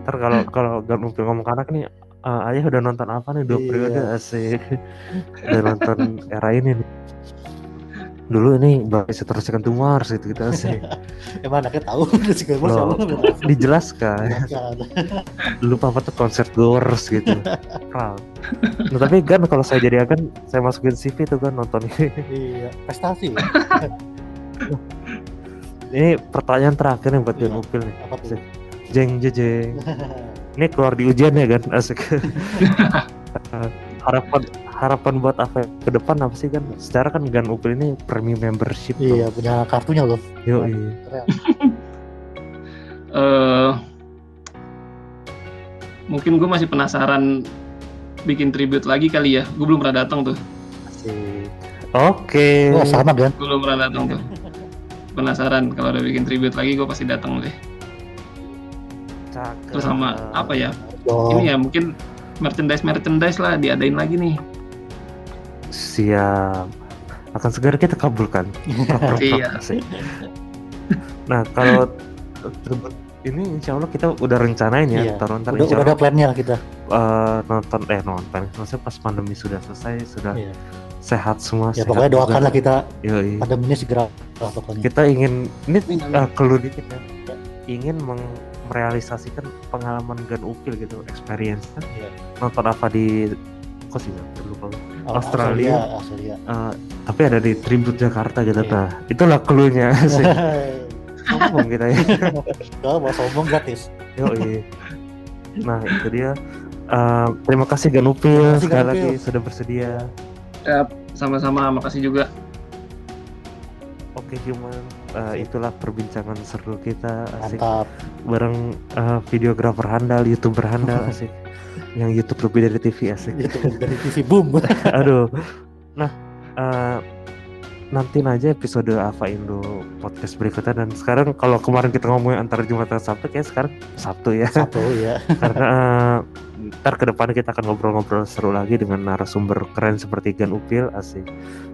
ntar kalau kalau Upil ngomong ke anak nih "Eh, ayah udah nonton apa nih? Dua Iya. periode asik. Udah nonton era ini nih. Dulu ini Bapak Seteruskan to Mars gitu gitu asik. Emang anaknya tahu udah sih gue Loh, dijelaskan. Dulu papa tuh concert goers gitu. Nah, tapi kan kalau saya jadi akan saya masukin CV tuh kan nonton ini. Iya, prestasi. Ini pertanyaan terakhir nih buat Iya. Gan Upil nih. Apa tuh? Jeng jeng ini keluar di ujian ya kan asik harapan harapan buat apa ke depan apa sih kan secara kan Gan Upil ini premium membership tuh. Iya, punya kartunya loh. Yoi. Keren. eh mungkin gue masih penasaran bikin tribute lagi kali ya. Gue belum pernah datang tuh. Oke. Oh, sama kan? Gue belum pernah datang tuh. Penasaran kalau udah bikin tribute lagi gue pasti datang deh. Cakep. Terus sama apa ya? Oh, Ini ya mungkin merchandise merchandise lah diadain lagi nih. Siap. Akan segera kita kabulkan. Iya. Nah kalau ini insya Allah kita udah rencanain ya. Iya. Ntar ntar udah, insya udah Allah ada plannya kita. eh, nonton eh nonton. Maksudnya pas pandemi sudah selesai sudah Iya. sehat semua. Ya sehat pokoknya juga. doakanlah kita Yoi. pandeminya segera lah pokoknya. Kita ingin ini uh, keluh dikit ya. Ingin meng- merealisasikan pengalaman Gan Upil gitu, experience kan. Iya. Nonton apa di kok sih dulu kalau Oh, Australia. Australia. Eh, tapi ada di Tribute Jakarta gitu. Iya. Nah, itulah cluenya sih. Sombong kita ya. Kalau mau sombong gratis. Yoi. Nah, itu dia. Eh, terima kasih Gan Upil sekali lagi Upil. sudah bersedia. Sama-sama, makasih juga. Oke, human. Eh, itulah perbincangan seru kita asik Mantap. bareng eh, videografer handal, youtuber handal asik. Yang YouTube lebih dari TV asik. Itu dari TV boom. Aduh. Nah, eh, nantiin aja episode Ava Indo podcast berikutnya dan sekarang kalau kemarin kita ngomongin antara Jumat dan Sabtu kayak sekarang Sabtu ya Satu ya. karena eh, ntar ke depan kita akan ngobrol-ngobrol seru lagi dengan narasumber keren seperti Gan Upil asik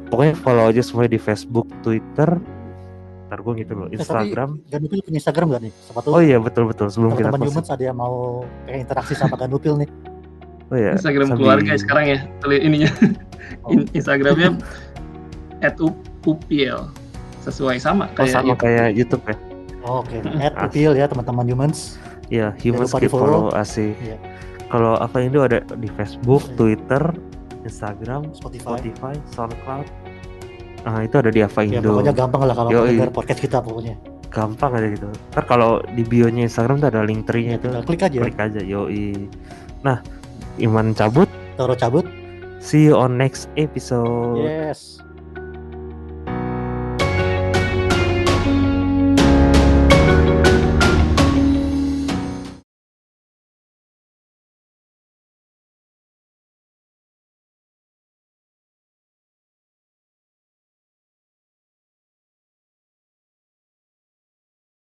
pokoknya follow aja semuanya di Facebook Twitter ntar gue gitu loh Eh, Instagram Tapi Ganupil punya Instagram gak nih? Siapa tahu oh iya betul-betul sebelum kita post humans ada yang mau pengen interaksi sama Ganupil nih. oh iya Instagram sambil- keluarga sekarang ya. Tulis ininya. Oh. In- Instagramnya at upil sesuai sama oh kayak sama YouTube. kayak YouTube ya Oh, Oke, at Upil ya teman-teman humans. Iya, humans keep follow asik. Iya. Kalau apa Indo ada di Facebook, Iya. Twitter, Instagram, Spotify. Spotify, SoundCloud. Ah itu ada di Ava Ya Indo. pokoknya gampang lah kalau dengar podcast kita pokoknya. Gampang aja gitu. Ntar kalau di bio-nya Instagram tuh ada link tree-nya itu. Tinggal klik aja. Klik aja, yoi. Nah, Iman cabut. Toro cabut. See you on next episode. Yes.